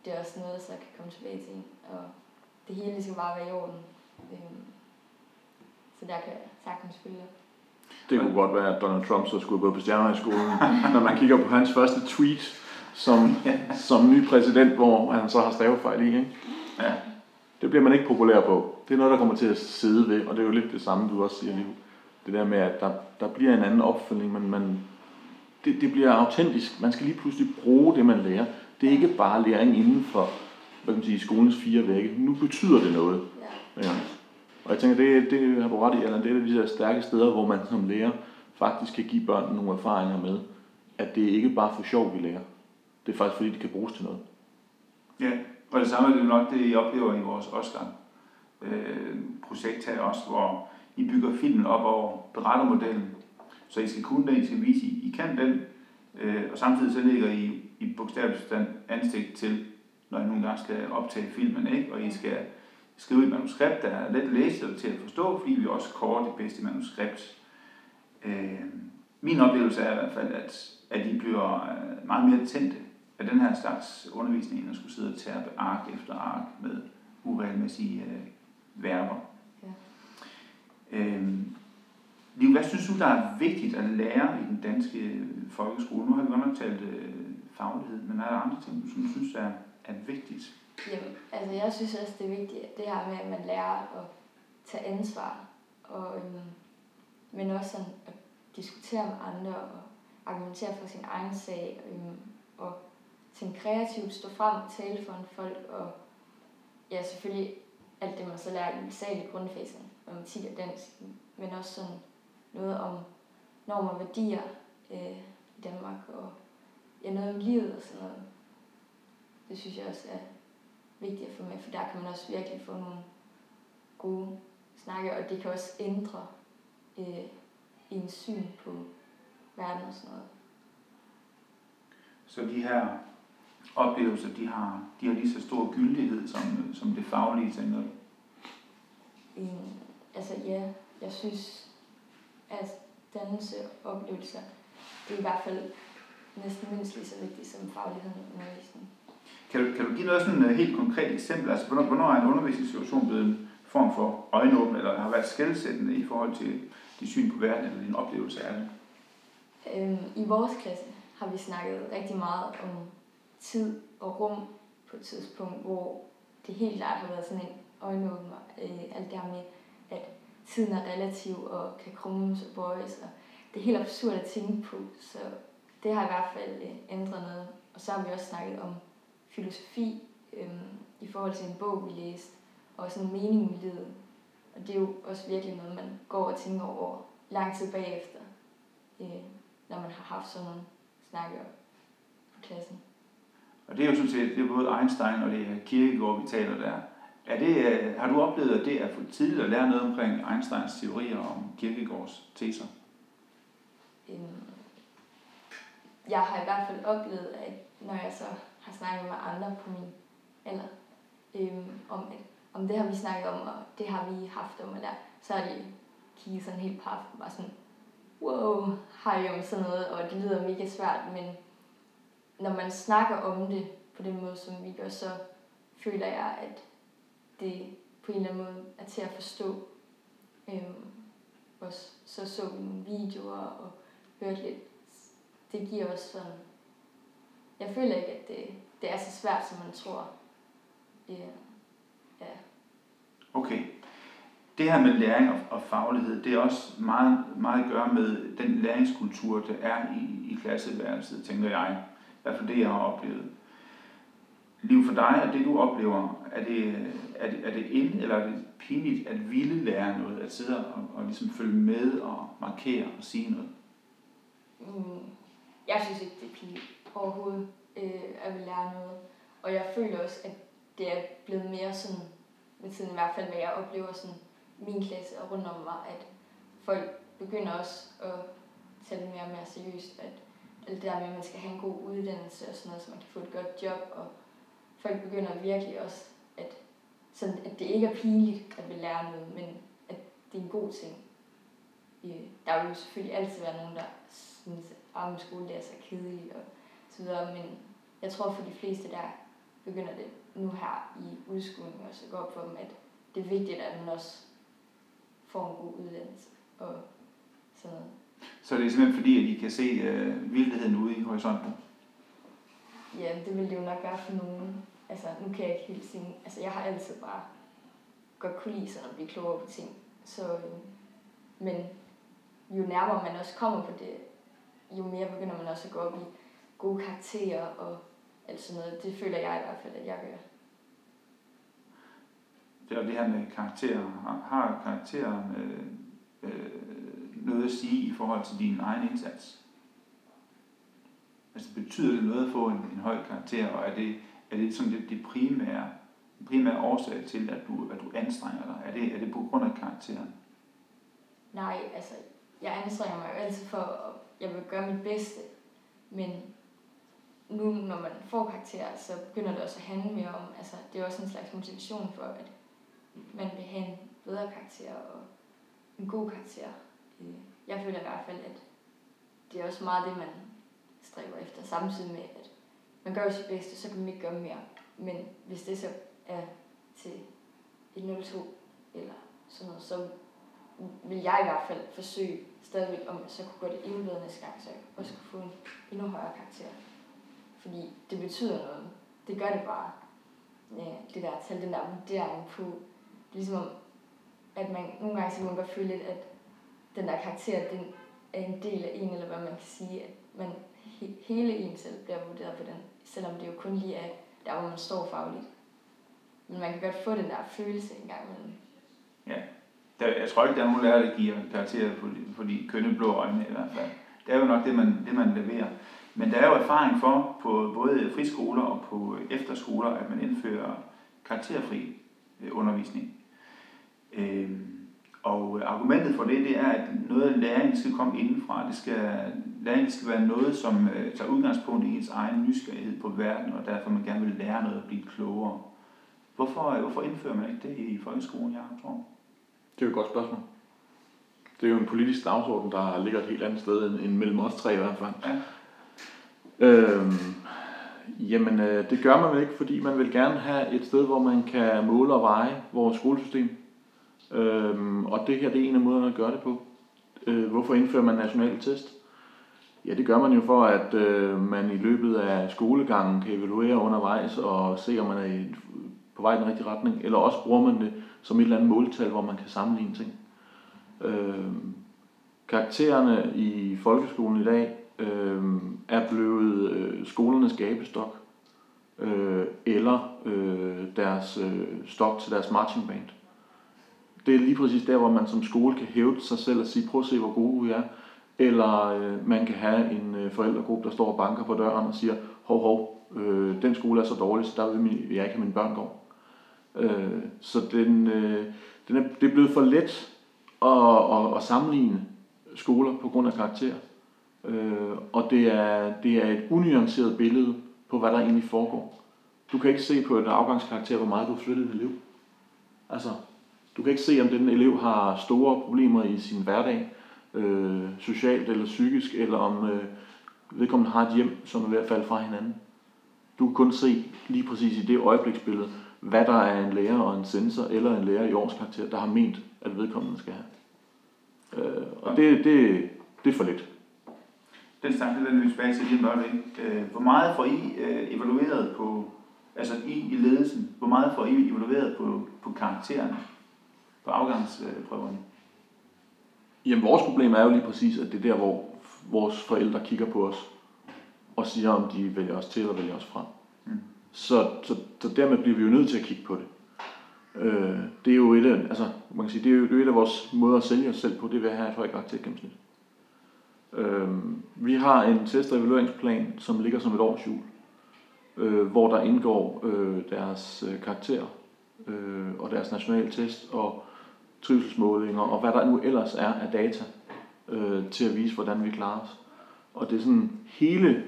det er også noget, der så kan komme tilbage til en, og det hele skal bare være i orden. Øhm, så der kan jeg sagtens følge det kunne godt være, at Donald Trump så skulle gå på skolen, når man kigger på hans første tweet som, som ny præsident, hvor han så har stavefejl i. Ikke? Ja. Det bliver man ikke populær på. Det er noget, der kommer til at sidde ved, og det er jo lidt det samme, du også siger lige Det der med, at der, der bliver en anden opfølgning, men man, det, det bliver autentisk. Man skal lige pludselig bruge det, man lærer. Det er ikke bare læring inden for hvad kan man sige, skolens fire vægge. Nu betyder det noget. Ja. Ja. Og jeg tænker, det, det har du ret i, Allan, det er et af de der stærke steder, hvor man som lærer faktisk kan give børnene nogle erfaringer med, at det ikke bare for sjov, vi lærer. Det er faktisk fordi, de kan bruges til noget. Ja, og det samme er det nok det, I oplever i vores Oscar øh, her også, hvor I bygger filmen op over berettermodellen, så I skal kunne den, I skal vise, I, I kan den, øh, og samtidig så ligger I i bogstaveligt forstand ansigt til, når I nogle gange skal optage filmen, ikke? og I skal skrive et manuskript, der er let at læse og til at forstå, fordi vi også kårer det bedste manuskript. Øh, min oplevelse er i hvert fald, at, at I bliver øh, meget mere tændte af den her slags undervisning, end at skulle sidde og tærpe ark efter ark med uregelmæssige øh, verber. Ja. Øhm, Liv, hvad synes du, der er vigtigt at lære i den danske øh, folkeskole? Nu har vi godt nok talt øh, faglighed, men er der andre ting, du synes er, er vigtigt? Jamen, altså jeg synes også, det er vigtigt, det her med, at man lærer at tage ansvar, og, øhm, men også sådan at diskutere med andre og argumentere for sin egen sag, øhm, og tænke kreativt, stå frem, tale for en folk, og ja, selvfølgelig alt det, man så lærer i særligt grundfasen, matematik og dansk, men også sådan noget om normer og værdier øh, i Danmark, og ja, noget om livet og sådan noget. Det synes jeg også er vigtigt at få med, for der kan man også virkelig få nogle gode snakke, og det kan også ændre øh, en syn på verden og sådan noget. Så de her oplevelser, de har, de har lige så stor gyldighed som, som det faglige, tænker du? Øh, altså ja, jeg synes, at dannelse og oplevelser, det er i hvert fald næsten mindst lige så vigtigt som fagligheden og undervisning. Kan du, kan du give noget sådan et helt konkret eksempel? Altså, hvornår, hvornår er en undervisningssituation blevet en form for øjenåbne, eller har været skældsættende i forhold til dit syn på verden, eller din oplevelse af det? Øhm, I vores klasse har vi snakket rigtig meget om tid og rum på et tidspunkt, hvor det helt klart har været sådan en øjenåbner. Øh, alt det her med, at tiden er relativ og kan krummes og bøjes, og det er helt absurd at tænke på, så det har i hvert fald øh, ændret noget. Og så har vi også snakket om filosofi øhm, i forhold til en bog, vi læste, og sådan en mening i livet. Og det er jo også virkelig noget, man går og tænker over lang tid bagefter, øh, når man har haft sådan nogle snakke på klassen. Og det er jo sådan set, det er både Einstein og det er Kierkegaard, vi taler der. Er det, øh, har du oplevet, at det er for tidligt at lære noget omkring Einsteins teorier om Kierkegaards teser? Øhm, jeg har i hvert fald oplevet, at når jeg så har snakket med andre på min alder, øhm, om, at, om det har vi snakket om, og det har vi haft om, og der, så har de kigget sådan helt paf og bare sådan, wow, har jeg om sådan noget, og det lyder mega svært, men når man snakker om det på den måde, som vi gør, så føler jeg, at det på en eller anden måde er til at forstå. Øhm, også så så vi nogle videoer og hørte lidt. Det giver også sådan... Jeg føler ikke, at det, det er så svært, som man tror. Ja. ja. Okay. Det her med læring og, og faglighed, det er også meget, meget at gøre med den læringskultur, der er i, i klasseværelset, tænker jeg. I hvert fald det, jeg har oplevet. Liv for dig, og det du oplever, er det, er det, er det ind, eller er det pinligt at ville lære noget, at sidde og, og ligesom følge med og markere og sige noget? Mm, jeg synes ikke, det er pinligt overhovedet øh, at ville lære noget. Og jeg føler også, at det er blevet mere sådan, med tiden i hvert fald, hvad jeg oplever sådan min klasse og rundt om mig, at folk begynder også at tage det mere og mere seriøst, at alt det der med, at man skal have en god uddannelse og sådan noget, så man kan få et godt job, og folk begynder virkelig også, at, sådan, at det ikke er pinligt at vil lære noget, men at det er en god ting. Øh, der vil jo selvfølgelig altid være nogen, der synes, at med skole er så kedeligt og så videre, men jeg tror for de fleste der begynder det nu her i udskolingen også at gå op for dem, at det er vigtigt, at man også får en god uddannelse og sådan noget. Så det er simpelthen fordi, at I kan se øh, vildheden ude i horisonten? Ja, det vil det jo nok være for nogen. Altså, nu kan jeg ikke helt sige... Altså, jeg har altid bare godt kunne lide sådan at blive klogere på ting. Så, øh, men jo nærmere man også kommer på det, jo mere begynder man også at gå op i gode karakterer og alt sådan noget. Det føler jeg i hvert fald, at jeg gør. Det er det her med karakterer. Har, har karakteren øh, øh, noget at sige i forhold til din egen indsats? Altså betyder det noget at få en, en høj karakter, og er det, er det sådan det, det primære, den primære årsag til, at du, at du anstrenger dig? Er det, er det på grund af karakteren? Nej, altså, jeg anstrenger mig jo altid for, at jeg vil gøre mit bedste, men nu, når man får karakterer, så begynder det også at handle mere om, altså, det er også en slags motivation for, at man vil have en bedre karakter og en god karakter. Øh, jeg føler i hvert fald, at det er også meget det, man stræber efter, samtidig med, at man gør jo sit bedste, så kan man ikke gøre mere. Men hvis det så er til et 0-2 eller sådan noget, så vil jeg i hvert fald forsøge stadigvæk, om jeg så kunne gøre det endnu bedre næste gang, så jeg også kunne få en endnu højere karakter. Fordi det betyder noget. Det gør det bare. Ja, det der tal, den der vurdering på, det er ligesom om, at man nogle gange så kan man godt føle lidt, at den der karakter, den er en del af en, eller hvad man kan sige, at man he- hele en selv bliver vurderet på den, selvom det jo kun lige er der, hvor man står fagligt. Men man kan godt få den der følelse en gang imellem. Der, jeg tror ikke, der er nogen lærer, der giver karakterer på på de kønne blå øjne i hvert fald. Det er jo nok det, man, det, man leverer. Men der er jo erfaring for på både friskoler og på efterskoler, at man indfører karakterfri øh, undervisning. Øhm, og argumentet for det, det er, at noget af læringen skal komme indenfra. Det skal, læringen skal være noget, som øh, tager udgangspunkt i ens egen nysgerrighed på verden, og derfor man gerne vil lære noget og blive klogere. Hvorfor, hvorfor indfører man ikke det i folkeskolen, Jacob Torm? Det er jo et godt spørgsmål. Det er jo en politisk dagsorden, der ligger et helt andet sted end, end mellem os tre i hvert fald. Ja. Øhm, jamen, øh, det gør man vel ikke, fordi man vil gerne have et sted, hvor man kan måle og veje vores skolesystem. Øhm, og det her det er en af måderne at gøre det på. Øh, hvorfor indfører man nationale test? Ja, det gør man jo for, at øh, man i løbet af skolegangen kan evaluere undervejs og se, om man er i, på vej i den rigtige retning. Eller også bruger man det som et eller andet måltal, hvor man kan sammenligne ting. Øh, karaktererne i folkeskolen i dag øh, er blevet øh, skolernes gabestok øh, eller øh, deres øh, stok til deres marching band. Det er lige præcis der, hvor man som skole kan hæve sig selv og sige, prøv at se, hvor gode vi er. Eller øh, man kan have en øh, forældregruppe, der står og banker på døren og siger, hov, hov, øh, den skole er så dårlig, så der vil min, jeg ikke have mine børn gå. Øh, så den, øh, den er, det er blevet for let at, at, at sammenligne skoler på grund af karakter. Øh, og det er, det er et unuanceret billede på, hvad der egentlig foregår. Du kan ikke se på et afgangskarakter, hvor meget du har flyttet en elev. Altså, du kan ikke se, om den elev har store problemer i sin hverdag, øh, socialt eller psykisk, eller om øh, vedkommende har et hjem, som er ved at falde fra hinanden. Du kan kun se lige præcis i det øjebliksbillede, hvad der er en lærer og en sensor, eller en lærer i årskarakter, der har ment, at vedkommende skal have. Øh, og det, det, det er for lidt. Den tanke, den vender vi tilbage til lige om. Øh, Hvor meget får I øh, evalueret på, altså I i ledelsen, hvor meget får I evalueret på, på karaktererne, på afgangsprøverne? Jamen, vores problem er jo lige præcis, at det er der, hvor vores forældre kigger på os og siger, om de vælger os til eller vælger os fra. Mm. Så, så, så dermed bliver vi jo nødt til at kigge på det. Øh, det er jo et af, altså, man kan sige, det er jo det er et af vores måder at sælge os selv på, det er ved at have et højt karaktergennemsnit. Øh, vi har en test- og evalueringsplan, som ligger som et årsjul, øh, hvor der indgår øh, deres øh, karakterer øh, og deres nationale test og trivselsmålinger og hvad der nu ellers er af data øh, til at vise, hvordan vi klarer os. Og det er sådan hele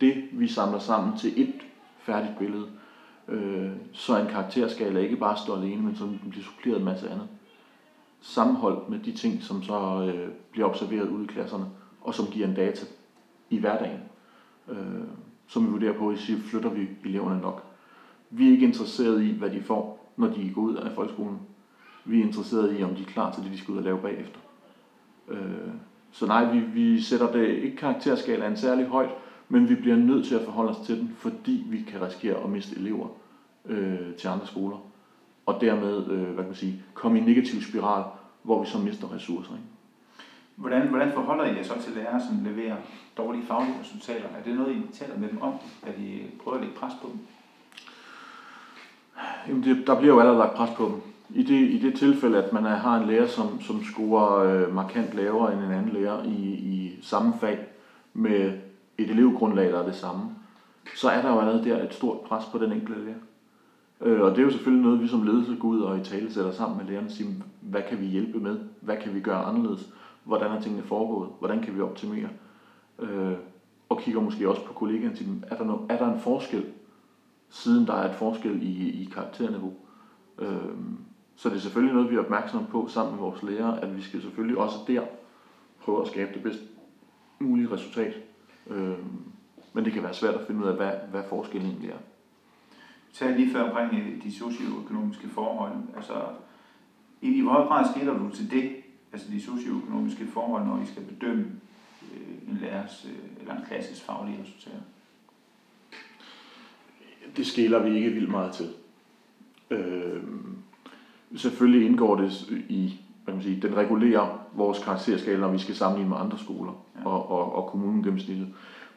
det, vi samler sammen til et færdigt billede. Øh, så en karakterskala ikke bare står alene, men så bliver suppleret en masse andet. Sammenholdt med de ting, som så øh, bliver observeret ude i klasserne, og som giver en data i hverdagen. Øh, som vi vurderer på, at sige, flytter vi eleverne nok. Vi er ikke interesseret i, hvad de får, når de går ud af folkeskolen. Vi er interesseret i, om de er klar til det, de skal ud og lave bagefter. Øh, så nej, vi, vi sætter det ikke karakterskalaen særlig højt, men vi bliver nødt til at forholde os til den, fordi vi kan risikere at miste elever øh, til andre skoler. Og dermed, øh, hvad kan man sige, komme i en negativ spiral, hvor vi så mister ressourcer. Ikke? Hvordan, hvordan forholder I jer så til lærere, som leverer dårlige faglige resultater? Er det noget, I taler med dem om? At I prøver at lægge pres på dem? Jamen det, der bliver jo allerede lagt pres på dem. I det, i det tilfælde, at man er, har en lærer, som, som scorer øh, markant lavere end en anden lærer i, i samme fag, med et elevgrundlag, der er det samme, så er der jo allerede der et stort pres på den enkelte lærer. Øh, og det er jo selvfølgelig noget, vi som ledelse går ud og i tale sætter sammen med lærerne og siger, hvad kan vi hjælpe med? Hvad kan vi gøre anderledes? Hvordan er tingene foregået? Hvordan kan vi optimere? Øh, og kigger måske også på kollegaerne og siger, er der, no, er der en forskel, siden der er et forskel i, i karakterniveau? Øh, så det er selvfølgelig noget, vi er opmærksomme på sammen med vores lærere, at vi skal selvfølgelig også der prøve at skabe det bedst mulige resultat. Øh, men det kan være svært at finde ud af, hvad, hvad forskellen egentlig er. sagde lige før omkring øh, de socioøkonomiske forhold. Altså, i, i hvor høj grad skiller du til det, altså de socioøkonomiske forhold, når I skal bedømme øh, en lærers øh, eller en klasses faglige resultater? Det skiller vi ikke vildt meget til. Øh, selvfølgelig indgår det i, hvad man sige, den regulerer vores karakterskala, når vi skal sammenligne med andre skoler ja. og, og, og kommunen gennemsnittet.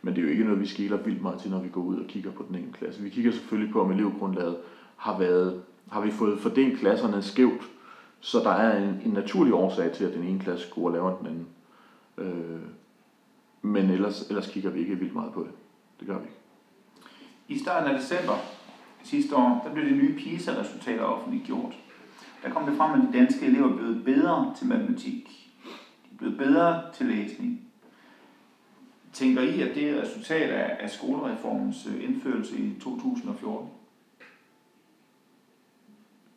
Men det er jo ikke noget, vi skiller vildt meget til, når vi går ud og kigger på den enkelte klasse. Vi kigger selvfølgelig på, om elevgrundlaget har været, har vi fået fordelt klasserne skævt, så der er en, en naturlig årsag til, at den ene klasse scorer lavere end den anden. Øh, men ellers, ellers kigger vi ikke vildt meget på det. Det gør vi ikke. I starten af december sidste år, der blev de nye PISA-resultater offentliggjort. Der kom det frem, at de danske elever blev bedre til matematik. De blev bedre til læsning. Tænker I, at det er resultat af, af skolereformens øh, indførelse i 2014?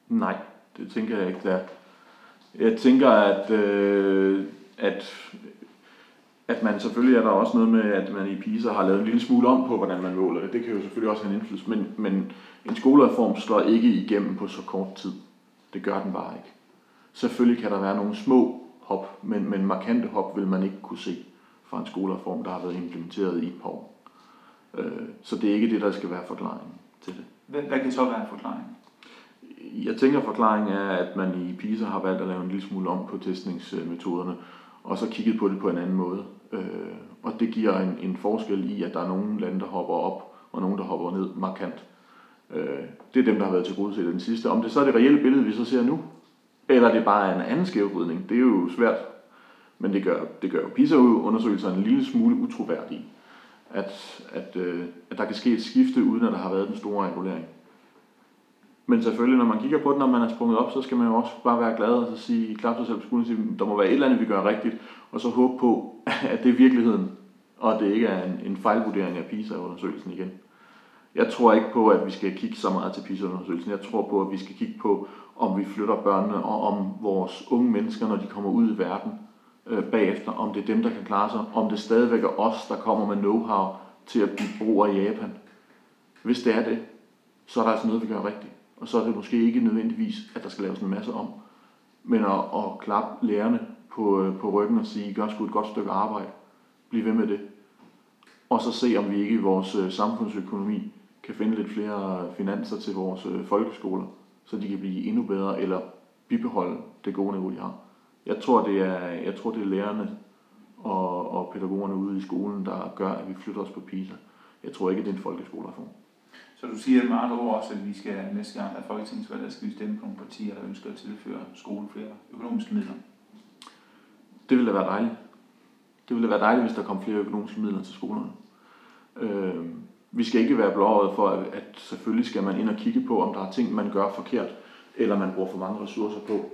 Nej, det tænker jeg ikke, der. Jeg tænker, at, øh, at, at man selvfølgelig er der også noget med, at man i PISA har lavet en lille smule om på, hvordan man måler det. Det kan jo selvfølgelig også have en indflydelse, men, men en skolereform slår ikke igennem på så kort tid. Det gør den bare ikke. Selvfølgelig kan der være nogle små hop, men, men markante hop vil man ikke kunne se fra en skolereform, der har været implementeret i et par år. Øh, så det er ikke det, der skal være forklaringen til det. Hvad, hvad kan så være forklaringen? Jeg tænker, forklaringen er, at man i PISA har valgt at lave en lille smule om på testningsmetoderne, og så kigget på det på en anden måde. Øh, og det giver en, en forskel i, at der er nogle lande, der hopper op, og nogle, der hopper ned markant. Øh, det er dem, der har været til gode til den sidste. Om det så er det reelle billede, vi så ser nu, eller det bare er en anden skævbrydning, det er jo svært. Men det gør, det gør PISA-undersøgelserne en lille smule utroværdige, at, at, øh, at der kan ske et skifte, uden at der har været den store regulering. Men selvfølgelig, når man kigger på det, når man er sprunget op, så skal man jo også bare være glad og så sige, klap sig selv på skulderen, sige, der må være et eller andet, vi gør rigtigt, og så håbe på, at det er virkeligheden, og at det ikke er en, en fejlvurdering af PISA-undersøgelsen igen. Jeg tror ikke på, at vi skal kigge så meget til PISA-undersøgelsen. Jeg tror på, at vi skal kigge på, om vi flytter børnene, og om vores unge mennesker, når de kommer ud i verden øh, bagefter, om det er dem, der kan klare sig, om det stadigvæk er os, der kommer med know-how til at blive bruger i Japan. Hvis det er det, så er der altså noget, vi gør rigtigt. Og så er det måske ikke nødvendigvis, at der skal laves en masse om, men at, at klappe lærerne på, øh, på ryggen og sige, gør sgu et godt stykke arbejde. Bliv ved med det. Og så se, om vi ikke i vores øh, samfundsøkonomi kan finde lidt flere finanser til vores øh, folkeskoler, så de kan blive endnu bedre eller bibeholde det gode niveau, de har. Jeg tror, det er, jeg tror, det er lærerne og, og pædagogerne ude i skolen, der gør, at vi flytter os på PISA. Jeg tror ikke, det er en folkeskolereform. Så du siger med andre ord også, at vi skal næste gang af Folketingsvalg, der skal vi stemme på nogle partier, der ønsker at tilføre skolen flere økonomiske midler. Det ville da være dejligt. Det ville da være dejligt, hvis der kom flere økonomiske midler til skolerne. Øh, vi skal ikke være blåret for, at, at selvfølgelig skal man ind og kigge på, om der er ting, man gør forkert, eller man bruger for mange ressourcer på.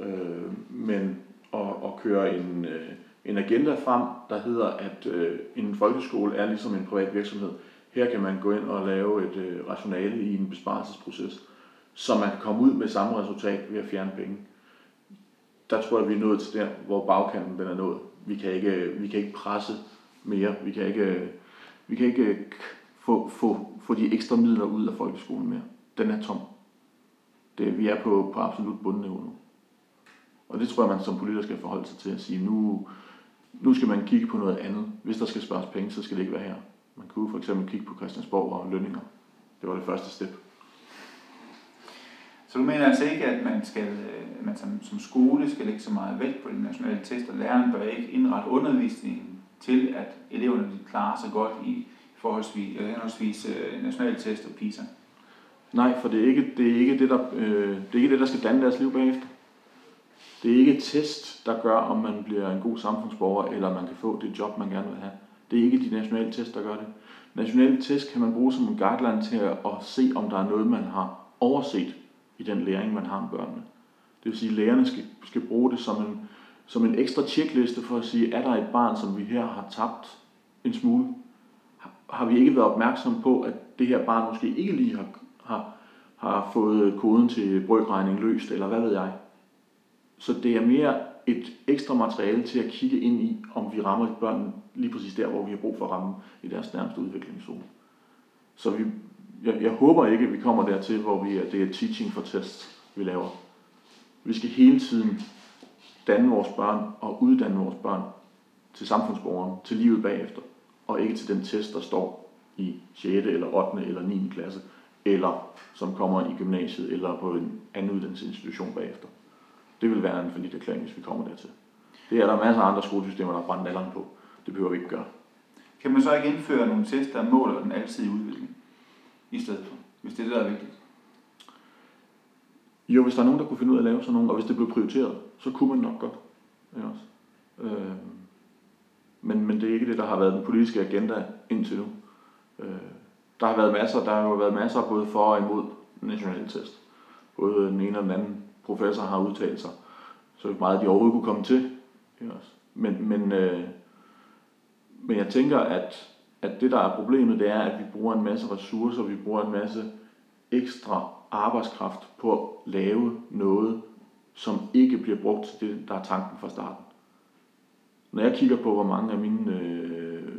Øh, men at, at køre en, øh, en agenda frem, der hedder, at øh, en folkeskole er ligesom en privat virksomhed. Her kan man gå ind og lave et øh, rationale i en besparelsesproces, så man kan komme ud med samme resultat ved at fjerne penge. Der tror jeg, vi er nået til der, hvor bagkanten den er nået. Vi kan ikke, vi kan ikke presse mere. Vi kan ikke, øh, vi kan ikke øh, få, få, få de ekstra midler ud af folkeskolen mere. Den er tom. Det, vi er på, på absolut bundniveau nu. Og det tror jeg, man som politiker skal forholde sig til at sige, nu, nu skal man kigge på noget andet. Hvis der skal spares penge, så skal det ikke være her. Man kunne for eksempel kigge på Christiansborg og lønninger. Det var det første step. Så du mener altså ikke, at man, skal, øh, man som, som skole skal lægge så meget vægt på de nationale tester. Læreren bør ikke indrette undervisningen til, at eleverne klarer sig godt i forholdsvis, eller henholdsvis øh, nationale test og PISA. Nej, for det er ikke det, er ikke det, der, øh, det, er ikke det, der skal danne deres liv bagefter. Det er ikke et test, der gør, om man bliver en god samfundsborger, eller man kan få det job, man gerne vil have. Det er ikke de nationale test, der gør det. Nationale test kan man bruge som en guideline til at, at se, om der er noget, man har overset i den læring, man har med børnene. Det vil sige, at lærerne skal, skal bruge det som en, som en ekstra tjekliste for at sige, er der et barn, som vi her har tabt en smule? Har vi ikke været opmærksom på, at det her barn måske ikke lige har, har, har fået koden til brøkregning løst, eller hvad ved jeg? Så det er mere et ekstra materiale til at kigge ind i, om vi rammer børn lige præcis der, hvor vi har brug for at ramme i deres nærmeste udviklingszone. Så vi, jeg, jeg håber ikke, at vi kommer dertil, hvor vi, at det er teaching for test, vi laver. Vi skal hele tiden danne vores børn og uddanne vores børn til samfundsborgeren, til livet bagefter, og ikke til den test, der står i 6. eller 8. eller 9. klasse, eller som kommer i gymnasiet eller på en anden uddannelsesinstitution bagefter. Det vil være en forlidt erklæring, hvis vi kommer dertil. Det er der masser af andre skolesystemer, der brændt alderen på. Det behøver vi ikke gøre. Kan man så ikke indføre nogle test, der måler den alsidige udvikling i stedet for, hvis det er det, der er vigtigt? Jo, hvis der er nogen, der kunne finde ud af at lave sådan nogle, og hvis det blev prioriteret, så kunne man nok godt. Ja, også. Øh, men, men det er ikke det, der har været den politiske agenda indtil nu. Øh, der har været masser, der har jo været masser både for og imod nationale test. Både den ene og den anden professor har udtalt sig, så meget de overhovedet kunne komme til. Ja, også. Men, men, øh, men jeg tænker, at, at det, der er problemet, det er, at vi bruger en masse ressourcer, vi bruger en masse ekstra arbejdskraft på at lave noget, som ikke bliver brugt til det, der er tanken fra starten. Når jeg kigger på, hvor mange af mine øh,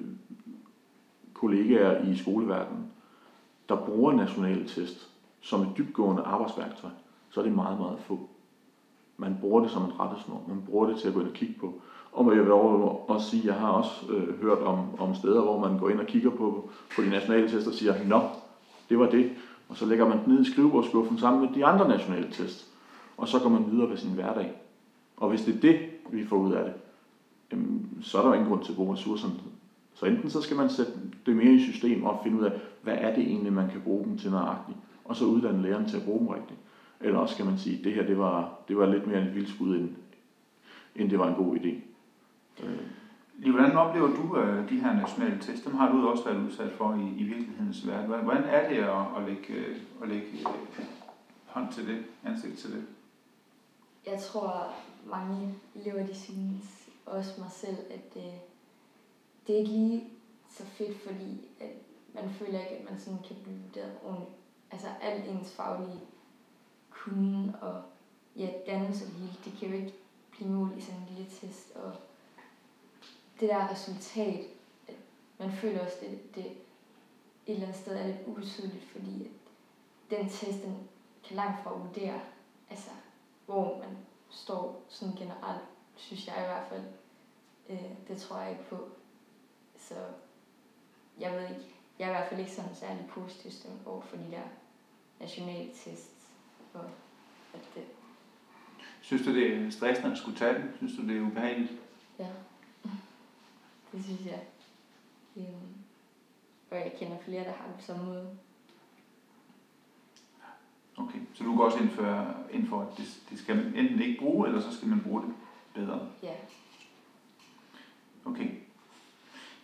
kollegaer i skoleverdenen, der bruger nationale test som et dybgående arbejdsværktøj, så er det meget, meget få. Man bruger det som en rettesnor. Man bruger det til at gå ind og kigge på. Og jeg vil også sige, at jeg har også øh, hørt om, om steder, hvor man går ind og kigger på, på de nationale test og siger, nå, det var det. Og så lægger man den ned i skrivebordskuffen sammen med de andre nationale test. Og så går man videre ved sin hverdag. Og hvis det er det, vi får ud af det, så er der jo ingen grund til at bruge ressourcerne. Så enten så skal man sætte det mere i system og finde ud af, hvad er det egentlig, man kan bruge dem til nøjagtigt, og så uddanne læreren til at bruge dem rigtigt. Eller også kan man sige, at det her det var, det var lidt mere en vildskud, end, end det var en god idé. Øh. Hvordan oplever du øh, de her nationale test? Dem har du også været udsat for i, i virkelighedens verden. Hvordan er det at, at lægge, øh, at lægge øh, hånd til det, ansigt til det? Jeg tror, mange elever de synes, også mig selv, at det, det er ikke lige så fedt, fordi at man føler ikke, at man sådan kan blive vurderet ordentligt. Altså alt ens faglige kunnen og ja, dannelse og det hele, det kan jo ikke blive mål i sådan en lille test. Og det der resultat, at man føler også, det, det et eller andet sted er lidt ubetydeligt, fordi at den test, den kan langt fra vurdere, altså, hvor man står sådan generelt, synes jeg i hvert fald. Øh, det tror jeg ikke på. Så jeg ved ikke, jeg er i hvert fald ikke sådan særlig positiv stemt over for de der nationale tests. For at det. Synes du, det er stressende at skulle tage den? Synes du, det er ubehageligt? Ja, det synes jeg. Øhm, og jeg kender flere, der har det på samme måde. Okay, så du går også ind for, ind for at det, det skal man enten ikke bruge, eller så skal man bruge det bedre? Ja. Okay.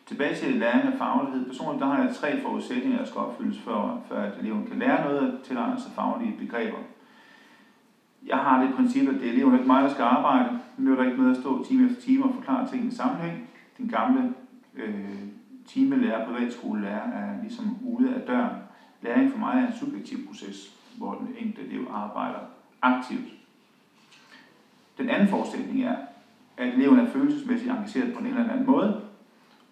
Tilbage til læring af faglighed. Personligt der har jeg tre forudsætninger, der skal opfyldes, for, for at eleven kan lære noget af tilegne sig faglige begreber. Jeg har det princip, at det er eleven ikke mig, der skal arbejde. Det nytter ikke med at stå time efter time og forklare ting i sammenhæng. Den gamle øh, timelærer, privatskolelærer, er ligesom ude af døren. Læring for mig er en subjektiv proces, hvor den enkelte elev arbejder aktivt. Den anden forudsætning er, at eleven er følelsesmæssigt engageret på en eller anden måde.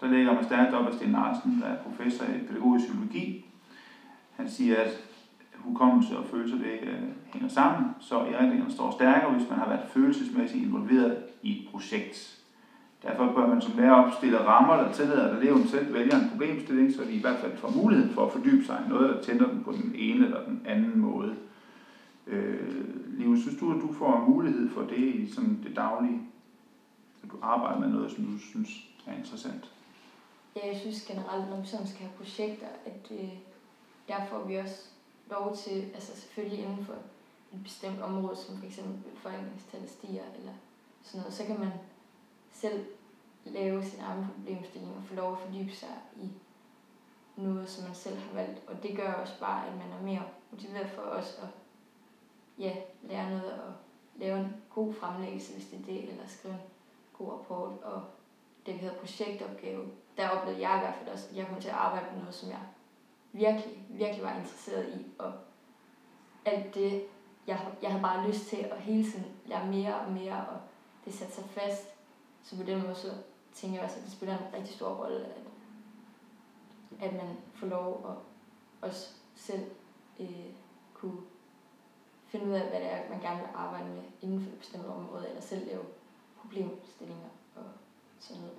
Der lægger man stærkt op af Sten Larsen, der er professor i pædagogisk psykologi. Han siger, at hukommelse og følelser det, øh, hænger sammen, så erindringerne står stærkere, hvis man har været følelsesmæssigt involveret i et projekt. Derfor bør man som lærer opstille rammer, der tillader, at eleven selv vælger en problemstilling, så de i hvert fald får mulighed for at fordybe sig i noget, der tænder dem på den ene eller den anden måde. Øh, Liv, synes du, at du får mulighed for det i sådan det daglige? At du arbejder med noget, som du synes er interessant? Ja, jeg synes generelt, når vi sådan skal have projekter, at øh, der får vi også lov til, altså selvfølgelig inden for et bestemt område, som f.eks. befolkningstallet stiger eller sådan noget, så kan man selv lave sin egen problemstilling og få lov at fordybe sig i noget, som man selv har valgt. Og det gør også bare, at man er mere motiveret for os at ja, lære noget og lave en god fremlæggelse, hvis det er det, eller skrive en god rapport. Og det, vi hedder projektopgave, der oplevede jeg i hvert fald også, at jeg kom til at arbejde med noget, som jeg virkelig, virkelig var interesseret i. Og alt det, jeg, jeg havde bare lyst til at hele tiden lære mere og mere, og det satte sig fast. Så på den måde, så tænker jeg også, at det spiller en rigtig stor rolle, at, at man får lov at også selv øh, kunne finde ud af, hvad det er, man gerne vil arbejde med inden for et bestemt område, eller selv lave problemstillinger og sådan noget.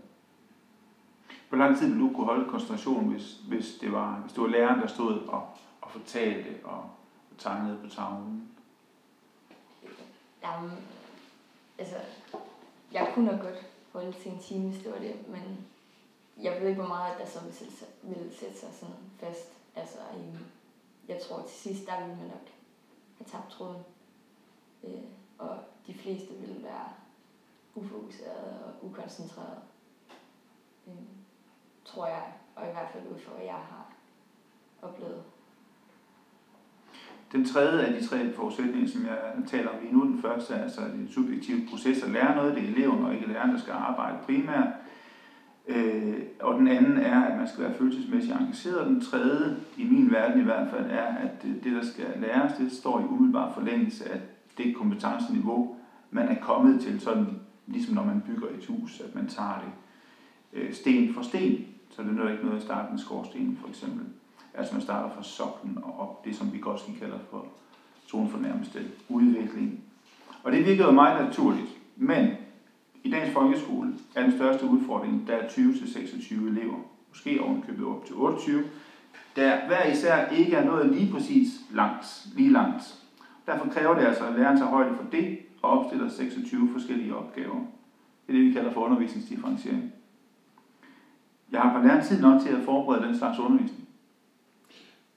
Hvor lang tid ville du kunne holde koncentrationen, hvis, hvis, det var, hvis det var læreren, der stod og, og fortalte og tegnede på tavlen? Jamen, altså, jeg kunne nok godt holde til en time, hvis det var det, men jeg ved ikke, hvor meget der så ville sætte sig, ville sætte sig sådan fast. Altså, jeg tror til sidst, der ville man nok have tabt tråden. Øh, og de fleste ville være ufokuserede og ukoncentrerede. Øh, tror jeg, og i hvert fald ud fra, hvad jeg har oplevet. Den tredje af de tre forudsætninger, som jeg taler om lige nu, den første er altså den subjektive proces at lære noget. Det er eleven og ikke læreren, der skal arbejde primært. Øh, og den anden er, at man skal være følelsesmæssigt engageret. Og den tredje, i min verden i hvert fald, er, at det, der skal læres, det står i umiddelbar forlængelse af det kompetenceniveau, man er kommet til. Sådan ligesom når man bygger et hus, at man tager det øh, sten for sten. Så det er ikke noget at starte med skorstenen for eksempel. Altså man starter fra soklen og op, det som vi godt skal kalde for zonen for nærmeste udvikling. Og det virker jo meget naturligt, men i dagens folkeskole er den største udfordring, der er 20-26 elever, måske ovenkøbet op til 28, der hver især ikke er nået lige præcis langt, lige langt. Derfor kræver det altså, at læreren tager højde for det og opstiller 26 forskellige opgaver. Det er det, vi kalder for undervisningsdifferentiering. Jeg har på læreren tid nok til at forberede den slags undervisning.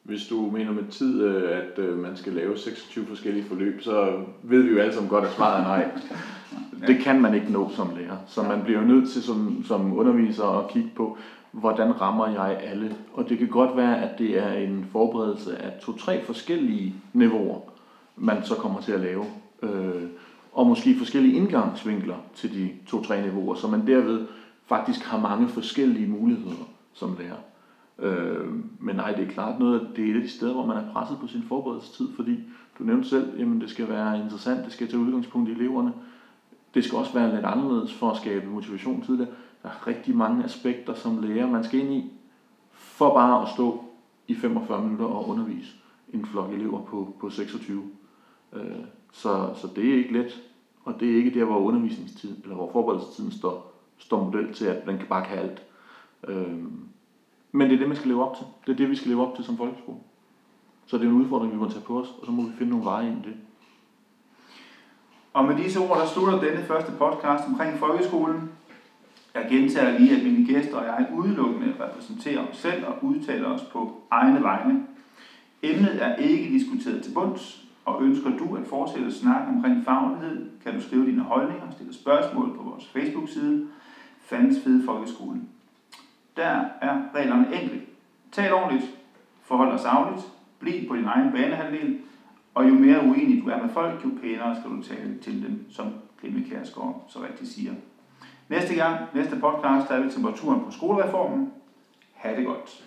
Hvis du mener med tid, øh, at øh, man skal lave 26 forskellige forløb, så ved vi jo alle sammen godt, at svaret er nej. Det kan man ikke nå som lærer. Så man bliver jo nødt til som, som underviser at kigge på, hvordan rammer jeg alle. Og det kan godt være, at det er en forberedelse af to-tre forskellige niveauer, man så kommer til at lave. Øh, og måske forskellige indgangsvinkler til de to-tre niveauer, så man derved faktisk har mange forskellige muligheder som lærer. Øh, men nej, det er klart noget, det er et af de steder, hvor man er presset på sin forberedelsestid, fordi du nævnte selv, jamen det skal være interessant, det skal tage udgangspunkt i eleverne. Det skal også være lidt anderledes for at skabe motivation til det. Der er rigtig mange aspekter som lærer, man skal ind i, for bare at stå i 45 minutter og undervise en flok elever på, på 26. Øh, så, så det er ikke let, og det er ikke der, hvor undervisningstid, eller hvor forberedelsestiden står, står model til, at man kan bare kan alt. Øh, men det er det, man skal leve op til. Det er det, vi skal leve op til som folkeskole. Så det er en udfordring, vi må tage på os, og så må vi finde nogle veje ind i det. Og med disse ord, der slutter denne første podcast omkring folkeskolen. Jeg gentager lige, at mine gæster og jeg udelukkende repræsenterer os selv og udtaler os på egne vegne. Emnet er ikke diskuteret til bunds, og ønsker du at fortsætte snak omkring faglighed, kan du skrive dine holdninger og stille spørgsmål på vores Facebook-side, Fandens Fede Folkeskolen. Der er reglerne enkle. Tal ordentligt, forhold dig savligt, bliv på din egen banehalvdel, og jo mere uenig du er med folk, jo pænere skal du tale til dem, som Clemen Kærsgaard så rigtigt siger. Næste gang, næste podcast, der er vi temperaturen på skolereformen. Ha' det godt.